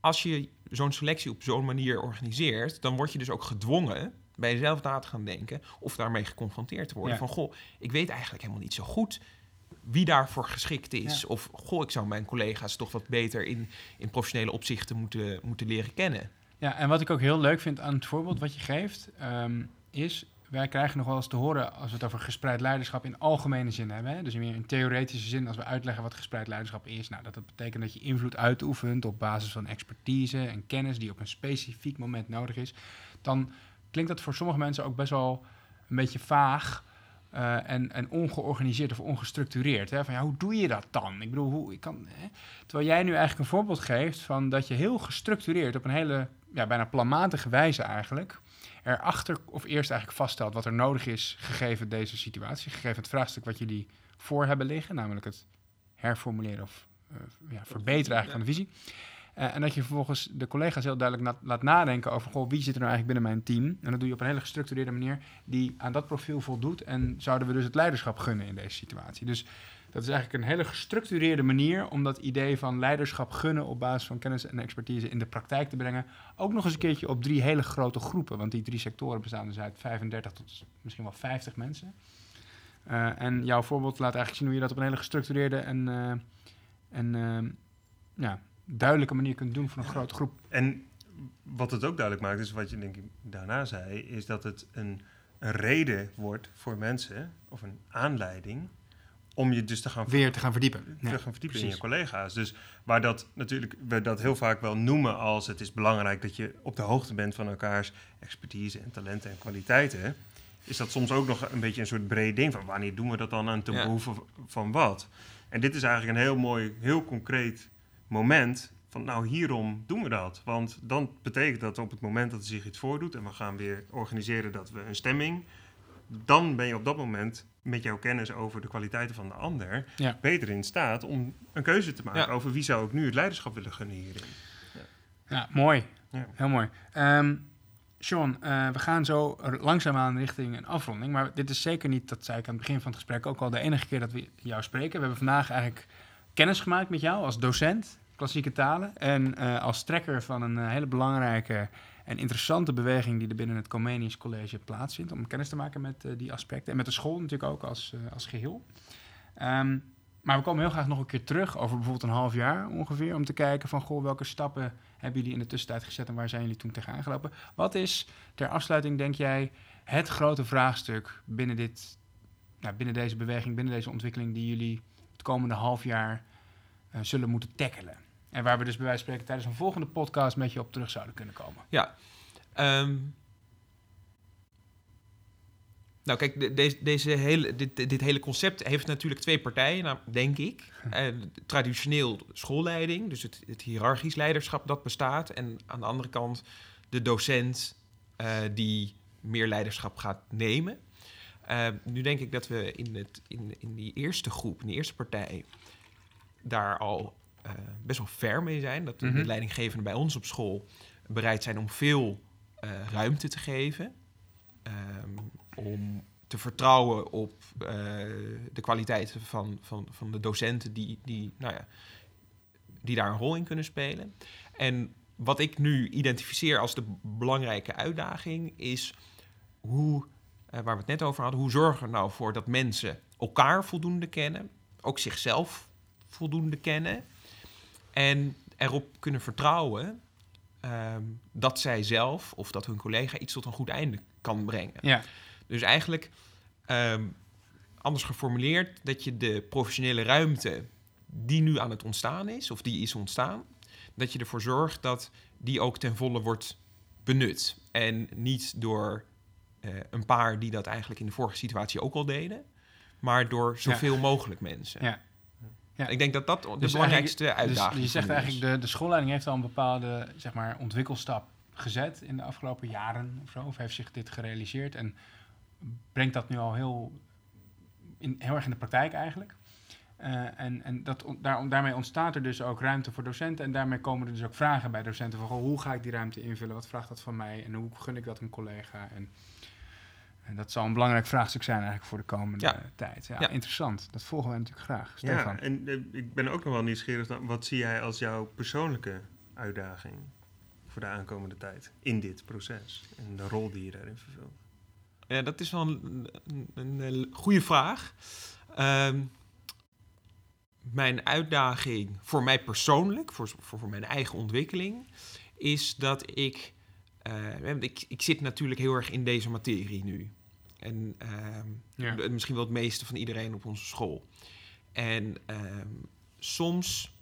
als je zo'n selectie op zo'n manier organiseert, dan word je dus ook gedwongen bij jezelf na te gaan denken of daarmee geconfronteerd te worden. Ja. Van goh, ik weet eigenlijk helemaal niet zo goed wie daarvoor geschikt is. Ja. Of goh, ik zou mijn collega's toch wat beter in, in professionele opzichten moeten, moeten leren kennen. Ja, en wat ik ook heel leuk vind aan het voorbeeld wat je geeft, ehm, is wij krijgen nog wel eens te horen als we het over gespreid leiderschap in algemene zin hebben. Hè? Dus meer in theoretische zin, als we uitleggen wat gespreid leiderschap is. Nou, dat, dat betekent dat je invloed uitoefent op basis van expertise en kennis die op een specifiek moment nodig is. Dan klinkt dat voor sommige mensen ook best wel een beetje vaag. eh, en, en ongeorganiseerd of ongestructureerd. Hè? Van ja, hoe doe je dat dan? Ik bedoel, hoe ik kan. Hè? Terwijl jij nu eigenlijk een voorbeeld geeft van dat je heel gestructureerd op een hele, ja, bijna planmatige wijze eigenlijk, erachter of eerst eigenlijk vaststelt wat er nodig is gegeven deze situatie, gegeven het vraagstuk wat jullie voor hebben liggen, namelijk het herformuleren of eh, ja, verbeteren eigenlijk van de visie. Eh, en dat je vervolgens de collega's heel duidelijk na- laat nadenken over goh, wie zit er nou eigenlijk binnen mijn team. En dat doe je op een hele gestructureerde manier die aan dat profiel voldoet. En zouden we dus het leiderschap gunnen in deze situatie. Dus dat is eigenlijk een hele gestructureerde manier om dat idee van leiderschap gunnen op basis van kennis en expertise in de praktijk te brengen. Ook nog eens een keertje op drie hele grote groepen. Want die drie sectoren bestaan dus uit 35 tot misschien wel 50 mensen. Eh, en jouw voorbeeld laat eigenlijk zien hoe je dat op een hele gestructureerde en, eh, en eh, ja, duidelijke manier kunt doen voor een grote groep. En wat het ook duidelijk maakt, is wat je denk ik daarna zei, is dat het een, een reden wordt voor mensen, of een aanleiding, om je dus te gaan, Weer te gaan verdiepen. te Ja, gaan verdiepen in je collega's. Dus waar dat natuurlijk, we dat heel vaak wel noemen als het is belangrijk dat je op de hoogte bent van elkaars expertise en talenten en kwaliteiten, is dat soms ook nog een beetje een soort breed ding van wanneer doen we dat dan aan ten Ja. behoeve van wat. En dit is eigenlijk een heel mooi, heel concreet moment van nou hierom doen we dat. Want dan betekent dat op het moment dat er zich iets voordoet en we gaan weer organiseren dat we een stemming, dan ben je op dat moment met jouw kennis over de kwaliteiten van de ander Ja. beter in staat om een keuze te maken Ja. over wie zou ik nu het leiderschap willen gunnen hierin. Ja, mooi. Ja. Heel mooi. Ehm Sean, eh, we gaan zo langzaamaan richting een afronding. Maar dit is zeker niet, dat zei ik aan het begin van het gesprek ook al, de enige keer dat we jou spreken. We hebben vandaag eigenlijk kennis gemaakt met jou als docent, klassieke talen. En eh, als trekker van een eh, hele belangrijke en interessante beweging die er binnen het Comenius College plaatsvindt. Om kennis te maken met eh, die aspecten. En met de school natuurlijk ook als, als geheel. Ehm, maar we komen heel graag nog een keer terug over bijvoorbeeld een half jaar ongeveer. Om te kijken van, goh, welke stappen hebben jullie in de tussentijd gezet en waar zijn jullie toen tegenaan gelopen? Wat is ter afsluiting, denk jij, het grote vraagstuk binnen, dit, nou, binnen deze beweging, binnen deze ontwikkeling die jullie het komende half jaar zullen moeten tackelen? En waar we dus bij wijze van spreken tijdens een volgende podcast met je op terug zouden kunnen komen. Ehm, nou, kijk, de- deze, deze hele, dit, dit hele concept heeft natuurlijk twee partijen, nou, denk ik. Eh, traditioneel schoolleiding, dus het, het hiërarchisch leiderschap dat bestaat. En aan de andere kant de docent eh, die meer leiderschap gaat nemen. Eh, nu denk ik dat we in, het, in, in die eerste groep, in die eerste partij, daar al eh, best wel ver mee zijn. Dat de Mhm. leidinggevenden bij ons op school bereid zijn om veel eh, ruimte te geven. Ehm, om te vertrouwen op eh, de kwaliteiten van, van, van de docenten die, die, nou ja, die daar een rol in kunnen spelen. En wat ik nu identificeer als de belangrijke uitdaging is hoe, waar we het net over hadden, hoe zorgen we er nou voor dat mensen elkaar voldoende kennen, ook zichzelf voldoende kennen en erop kunnen vertrouwen ehm, dat zij zelf of dat hun collega iets tot een goed einde kan brengen. Ja, Dus eigenlijk, ehm, anders geformuleerd, dat je de professionele ruimte die nu aan het ontstaan is, of die is ontstaan, dat je ervoor zorgt dat die ook ten volle wordt benut. En niet door eh, een paar die dat eigenlijk in de vorige situatie ook al deden, maar door zoveel mogelijk mensen. ja. Ja. Ik denk dat dat de Dus belangrijkste eigenlijk- uitdaging Dus je zegt is. eigenlijk, de, de schoolleiding heeft al een bepaalde zeg maar, ontwikkelstap gezet in de afgelopen jaren of zo. Of heeft zich dit gerealiseerd en brengt dat nu al heel, in, heel erg in de praktijk eigenlijk. Eh, en en dat, daar, daarmee ontstaat er dus ook ruimte voor docenten. En daarmee komen er dus ook vragen bij docenten van... Goh, hoe ga ik die ruimte invullen? Wat vraagt dat van mij? En hoe gun ik dat een collega? En, en dat zal een belangrijk vraagstuk zijn eigenlijk voor de komende Ja. tijd. Ja, Ja. interessant. Dat volgen wij natuurlijk graag. Stefan. Ja, en eh, ik ben ook nog wel nieuwsgierig. naar wat zie jij als jouw persoonlijke uitdaging voor de aankomende tijd in dit proces? En de rol die je daarin vervult? Ja, dat is wel een, een, goede vraag. Ehm, mijn uitdaging voor mij persoonlijk, voor, voor, voor mijn eigen ontwikkeling, is dat ik, eh, ik... Ik zit natuurlijk heel erg in deze materie nu. En ehm, Ja. misschien wel het meeste van iedereen op onze school. En ehm, soms...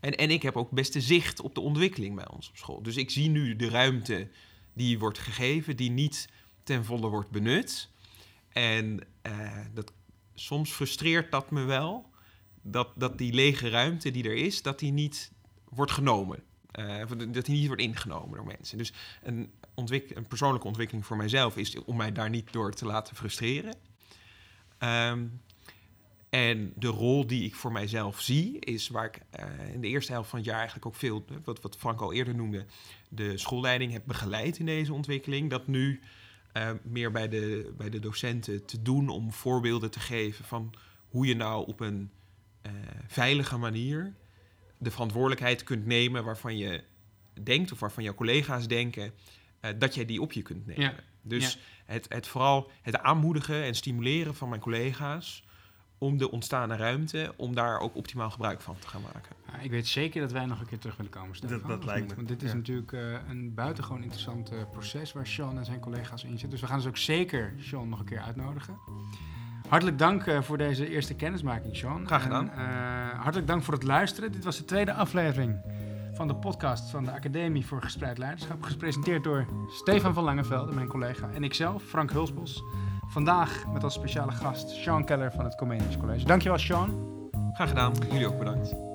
En, en ik heb ook best de zicht op de ontwikkeling bij ons op school. Dus ik zie nu de ruimte die wordt gegeven, die niet ten volle wordt benut. En eh, dat, soms frustreert dat me wel, dat, dat die lege ruimte die er is, dat die niet wordt genomen. Eh, dat die niet wordt ingenomen door mensen. Dus een, een persoonlijke ontwikkeling voor mijzelf is om mij daar niet door te laten frustreren. Ehm, en de rol die ik voor mijzelf zie, is waar ik eh, in de eerste helft van het jaar eigenlijk ook veel, wat, wat Frank al eerder noemde, de schoolleiding heb begeleid in deze ontwikkeling. Dat nu eh, meer bij de, bij de docenten te doen om voorbeelden te geven van hoe je nou op een eh, veilige manier de verantwoordelijkheid kunt nemen waarvan je denkt of waarvan jouw collega's denken eh, dat jij die op je kunt nemen. Ja. Dus het, het vooral het aanmoedigen en stimuleren van mijn collega's om de ontstaande ruimte, om daar ook optimaal gebruik van te gaan maken. Ja, ik weet zeker dat wij nog een keer terug willen komen. Stefan, Dat- dat lijkt niet? me, Want dit is ja. natuurlijk eh, een buitengewoon interessant eh, proces waar Sean en zijn collega's in zitten. Dus we gaan dus ook zeker Sean nog een keer uitnodigen. Hartelijk dank eh, voor deze eerste kennismaking, Sean. Graag gedaan. En, eh, hartelijk dank voor het luisteren. Dit was de tweede aflevering van de podcast van de Academie voor Gespreid Leiderschap. Gepresenteerd door Stefan van Langevelde, mijn collega, en ikzelf, Frank Hulsbos. Vandaag met als speciale gast Sean Keller van het Comenius College. Dankjewel, Sean. Graag gedaan. Jullie ook bedankt.